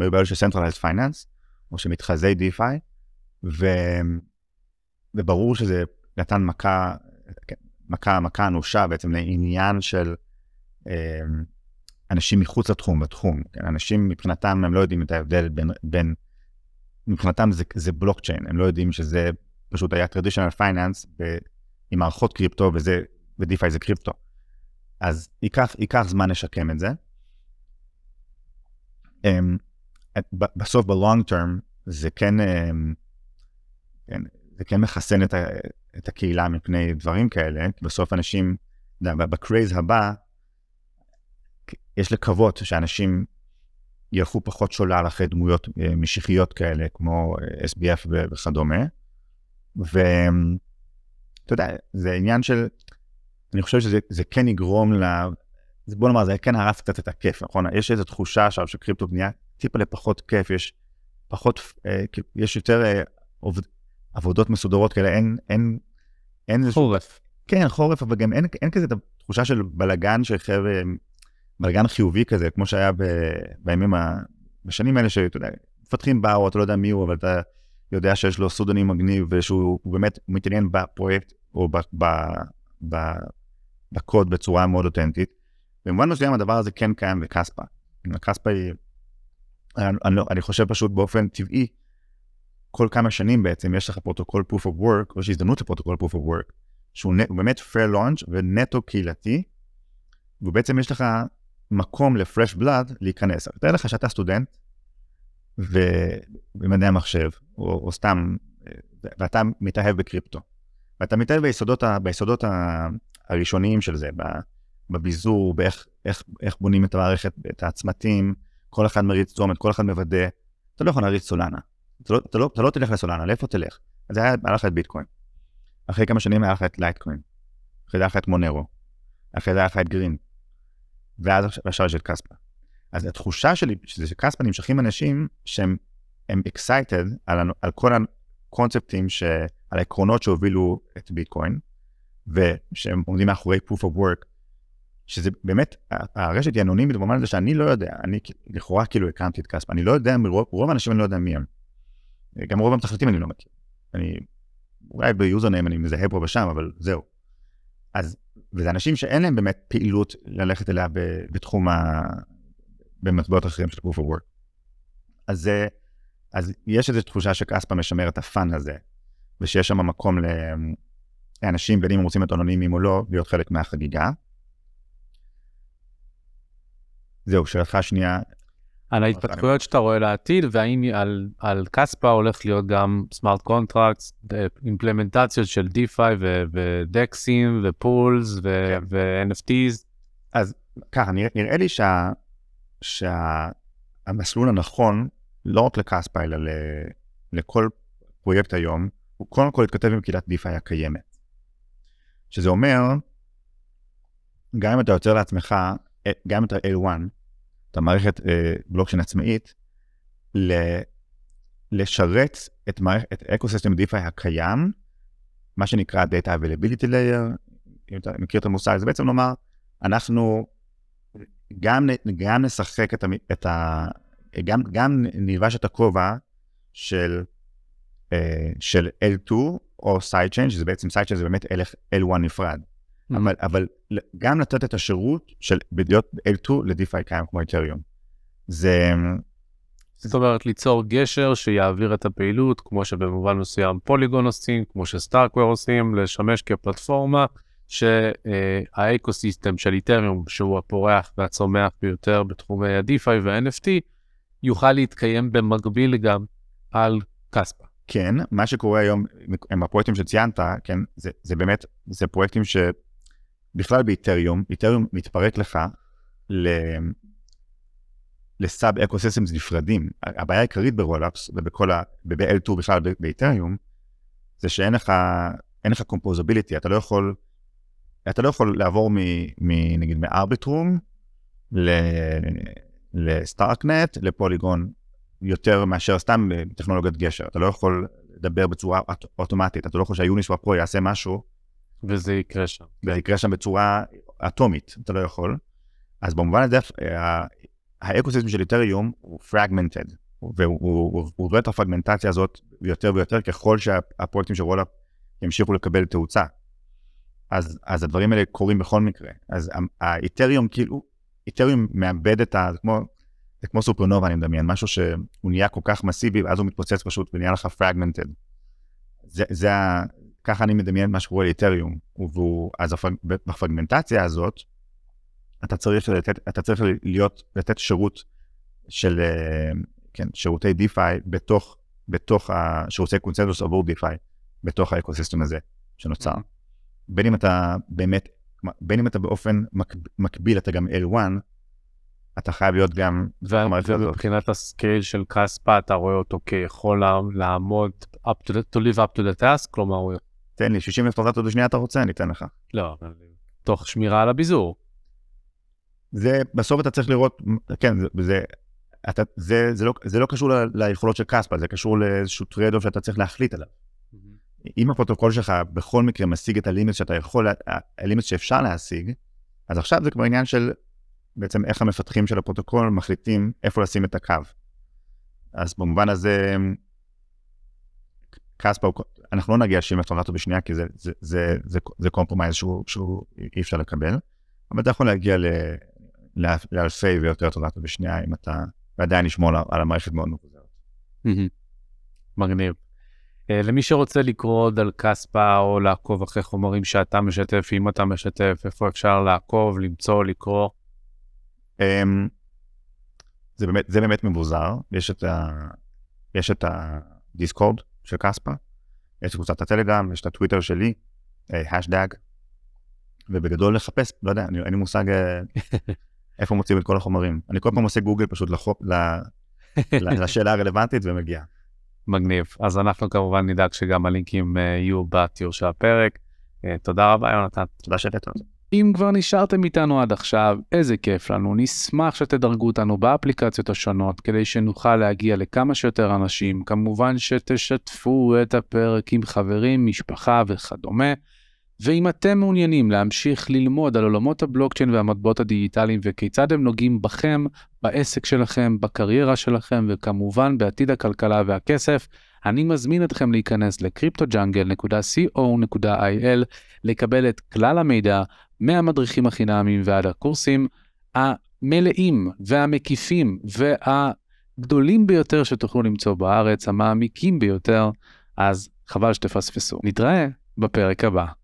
היו בעיות של Centralized Finance, או של מתחזי DeFi, ו... וברור שזה נתן מכה, כן, מכה, מכה אנושה בעצם לעניין של אה, אנשים מחוץ לתחום, בתחום. כן? אנשים מבחינתם, הם לא יודעים את ההבדל בין, בין מבחינתם זה, זה בלוקצ'יין, הם לא יודעים שזה פשוט היה traditional finance עם מערכות קריפטו וזה, ו-DeFi זה קריפטו. אז ייקח, ייקח זמן לשקם את זה. Um, ב- בסוף ב-long term זה כן, um, כן, זה כן מחסן את, ה, את הקהילה מפני דברים כאלה, כי בסוף אנשים, ב craze הבא, יש לקוות שאנשים ילכו פחות שולל אחרי דמויות אה, משיחיות כאלה, כמו אה, SBF ו- ואתה יודע, זה עניין של, אני חושב שזה זה כן יגרום ל... בוא נאמר, זה כן הרס קצת את הכיף, נכון? יש איזו תחושה עכשיו שקריפטו בנייה טיפה לפחות כיף, יש פחות, אה, יש יותר אה, עובד, עבודות מסודרות כאלה, אין, אין, אין. חורף. כן, חורף, אבל גם אין, אין כזה את התחושה של בלגן של חבר'ה, בלגן חיובי כזה, כמו שהיה ב, בימים, ה, בשנים האלה שאתה יודע, מפתחים באו, אתה לא יודע מי הוא, אבל אתה יודע שיש לו סודוני מגניב, ושהוא הוא באמת מתעניין בפרויקט או ב, ב, ב, בקוד בצורה מאוד אותנטית. במובן מסוים הדבר הזה כן קיים בקספה. הקספה היא, אני, אני, לא- אני חושב פשוט באופן טבעי, כל כמה שנים בעצם יש לך פרוטוקול proof of work, או יש הזדמנות לפרוטוקול proof of work, שהוא נ- באמת fair launch ונטו קהילתי, ובעצם יש לך מקום ל fresh blood להיכנס. תאר לך שאתה סטודנט, ובמדעי המחשב, או, או סתם, אה, ואתה מתאהב בקריפטו. ואתה מתאהב ביסודות, ה, ביסודות ה, הראשוניים של זה, בביזור, באיך איך, איך בונים את המערכת, את הצמתים, כל אחד מריץ צומת, כל אחד מוודא. אתה לא יכול להריץ סולנה. אתה לא, אתה לא, אתה לא תלך לסולנה, לאיפה תלך? אז היה, היה לך את ביטקוין. אחרי כמה שנים היה לך את לייטקוין. אחרי זה היה לך את Monero. אחרי זה היה לך את Grin. ואז עכשיו- יש את. אז התחושה שלי, שזה ש Kaspa נמשכים אנשים שהם הם excited על, על כל הקונספטים, ש, על העקרונות שהובילו את ביטקוין, ושהם עומדים מאחורי proof of work, שזה באמת, הרשת היא אנונימית במובן הזה שאני לא יודע, אני לכאורה כאילו הקמתי את כספא, אני לא יודע, מרוב, רוב האנשים אני לא יודע מי הם. גם רוב המתכנתים אני לא מכיר. אני, אולי ביוזרניים אני מזהה פה ושם, אבל זהו. אז, וזה אנשים שאין להם באמת פעילות ללכת אליה בתחום ה... במטבעות אחרים של proof of work. אז אז יש איזו תחושה ש Kaspa משמר את ה fun הזה, ושיש שם מקום. לאנשים, בין אם הם רוצים להיות אנונימיים או לא, להיות חלק מהחגיגה. זהו, שאלתך השנייה, על ההתפתחויות שאתה רואה לעתיד, והאם על, על Kaspa הולך להיות גם smart contracts, אימפלמנטציות של DeFi ודקסים ופולס כן. ו-NFTs. אז ככה, נראה, נראה לי שה, שהמסלול הנכון, לא רק לקספה, אלא ל, לכל פרויקט היום, הוא קודם כל להתכתב עם קהילת DeFi הקיימת. שזה אומר, גם אם אתה יוצר לעצמך, אה, גם אם אתה L1, אתה מערכת אה, בלוקשן עצמאית, ל, לשרת את, מערכ, את ecosystem DeFi הקיים, מה שנקרא Data Availability Layer, אם אתה מכיר את המושג, זה בעצם לומר, אנחנו גם, גם נשחק את, ה, את ה... גם, גם נלבש את הכובע של, של L2 או sidechain, שזה בעצם sidechain זה באמת L1 נפרד. Mm-hmm. אבל, אבל גם לתת את השירות של להיות L2 ל-DeFi קיים כמו איתריום. זה... זאת אומרת, ליצור גשר שיעביר את הפעילות, כמו שבמובן מסוים פוליגון עושים, כמו שסטארקוור עושים, לשמש כפלטפורמה שהאקוסיסטם של איתריום, שהוא הפורח והצומח ביותר בתחומי ה-DeFi וה-NFT, יוכל להתקיים במקביל גם על קספה. כן, מה שקורה היום עם הפרויקטים שציינת, כן, זה, זה באמת, זה פרויקטים שבכלל באיתריום, איתריום מתפרק לך ל... ל sub ecosystems נפרדים. הבעיה העיקרית ב rollups ובכל ה... ב-L2 בכלל באיתריום, זה שאין לך, אין לך composability, אתה לא יכול, אתה לא יכול לעבור מ... מ נגיד מ Arbitrum ל Starknet, ל Polygon, יותר מאשר סתם בטכנולוגיית גשר. אתה לא יכול לדבר בצורה אטומית, אתה לא יכול שה Uniswap פרו יעשה משהו. וזה יקרה שם. וזה יקרה שם בצורה אטומית, אתה לא יכול. אז במובן הזה, ה ecosystem של איתריום הוא fragmented, והוא עובר את הפרגמנטציה הזאת יותר ויותר ככל שהפרויקטים של rollup ימשיכו לקבל תאוצה. אז, אז הדברים האלה קורים בכל מקרה. אז האיתריום כאילו, איתריום מאבד את ה... כמו, זה כמו סופרנובה אני מדמיין, משהו שהוא נהיה כל כך מסיבי ואז הוא מתפוצץ פשוט ונהיה לך fragmented. זה, זה ה... ככה אני מדמיין מה שקורה לאיתריום. אז הפרג, בפרגמנטציה הזאת, אתה צריך, לתת, אתה צריך להיות, לתת שירות של, אה, כן, שירותי DeFi בתוך, בתוך השירותי קונצנזוס עבור DeFi, בתוך ה ecosystem הזה שנוצר. בין אם אתה באמת, בין אם אתה באופן מק, מקביל, אתה גם L1, אתה חייב להיות גם... ומבחינת ה scale של Kaspa, אתה רואה אותו כיכול לעמוד, up to, the, to live up to the task, כלומר הוא... תן לי, 60 אלף טרנזקציות בשנייה אתה רוצה, אני אתן לך. לא, תוך שמירה על הביזור. זה, בסוף אתה צריך לראות, כן, זה, זה, אתה, זה, זה, לא, זה לא קשור ל, ליכולות של Kaspa, זה קשור לאיזשהו trade שאתה צריך להחליט עליו. אם הפרוטוקול שלך בכל מקרה משיג את ה limit שאתה יכול, ה limit שאפשר להשיג, אז עכשיו זה כבר עניין של בעצם איך המפתחים של הפרוטוקול מחליטים איפה לשים את הקו. אז במובן הזה, Kaspa, אנחנו לא נגיע 70 טרנזקציות בשנייה, כי זה, זה, זה, זה, זה compromise שהוא, שהוא אי אפשר לקבל, אבל אתה יכול להגיע ל... לאלפי ויותר טרנזקציות בשנייה, אם אתה ועדיין לשמור על המערכת מאוד מבוזרת. מגניב. אה, למי שרוצה לקרוא עוד על Kaspa או לעקוב אחרי חומרים שאתה משתף, אם אתה משתף, איפה אפשר לעקוב, למצוא, לקרוא? אמ, זה באמת, זה באמת מבוזר, יש את, ה, יש את הדיסקורד של כספה, יש את קבוצת הטלגרם, יש את הטוויטר שלי, השדג, אה, ובגדול לחפש, לא יודע, אין לי מושג אה, איפה מוצאים את כל החומרים. אני כל פעם עושה גוגל פשוט לחוק, לשאלה הרלוונטית ומגיע. מגניב. אז אנחנו כמובן נדאג שגם הלינקים אה, יהיו בתיאור של הפרק. תודה רבה, יונתן. תודה שהבאת אותי. אם כבר נשארתם איתנו עד עכשיו, איזה כיף לנו, נשמח שתדרגו אותנו באפליקציות השונות כדי שנוכל להגיע לכמה שיותר אנשים, כמובן שתשתפו את הפרק עם חברים, משפחה וכדומה. ואם אתם מעוניינים להמשיך ללמוד על עולמות הבלוקצ'יין והמטבעות הדיגיטליים וכיצד הם נוגעים בכם, בעסק שלכם, בקריירה שלכם וכמובן בעתיד הכלכלה והכסף, אני מזמין אתכם להיכנס ל-cryptojungle.co.il לקבל את כלל המידע מהמדריכים החינמיים ועד הקורסים המלאים והמקיפים והגדולים ביותר שתוכלו למצוא בארץ, המעמיקים ביותר, אז חבל שתפספסו. נתראה בפרק הבא.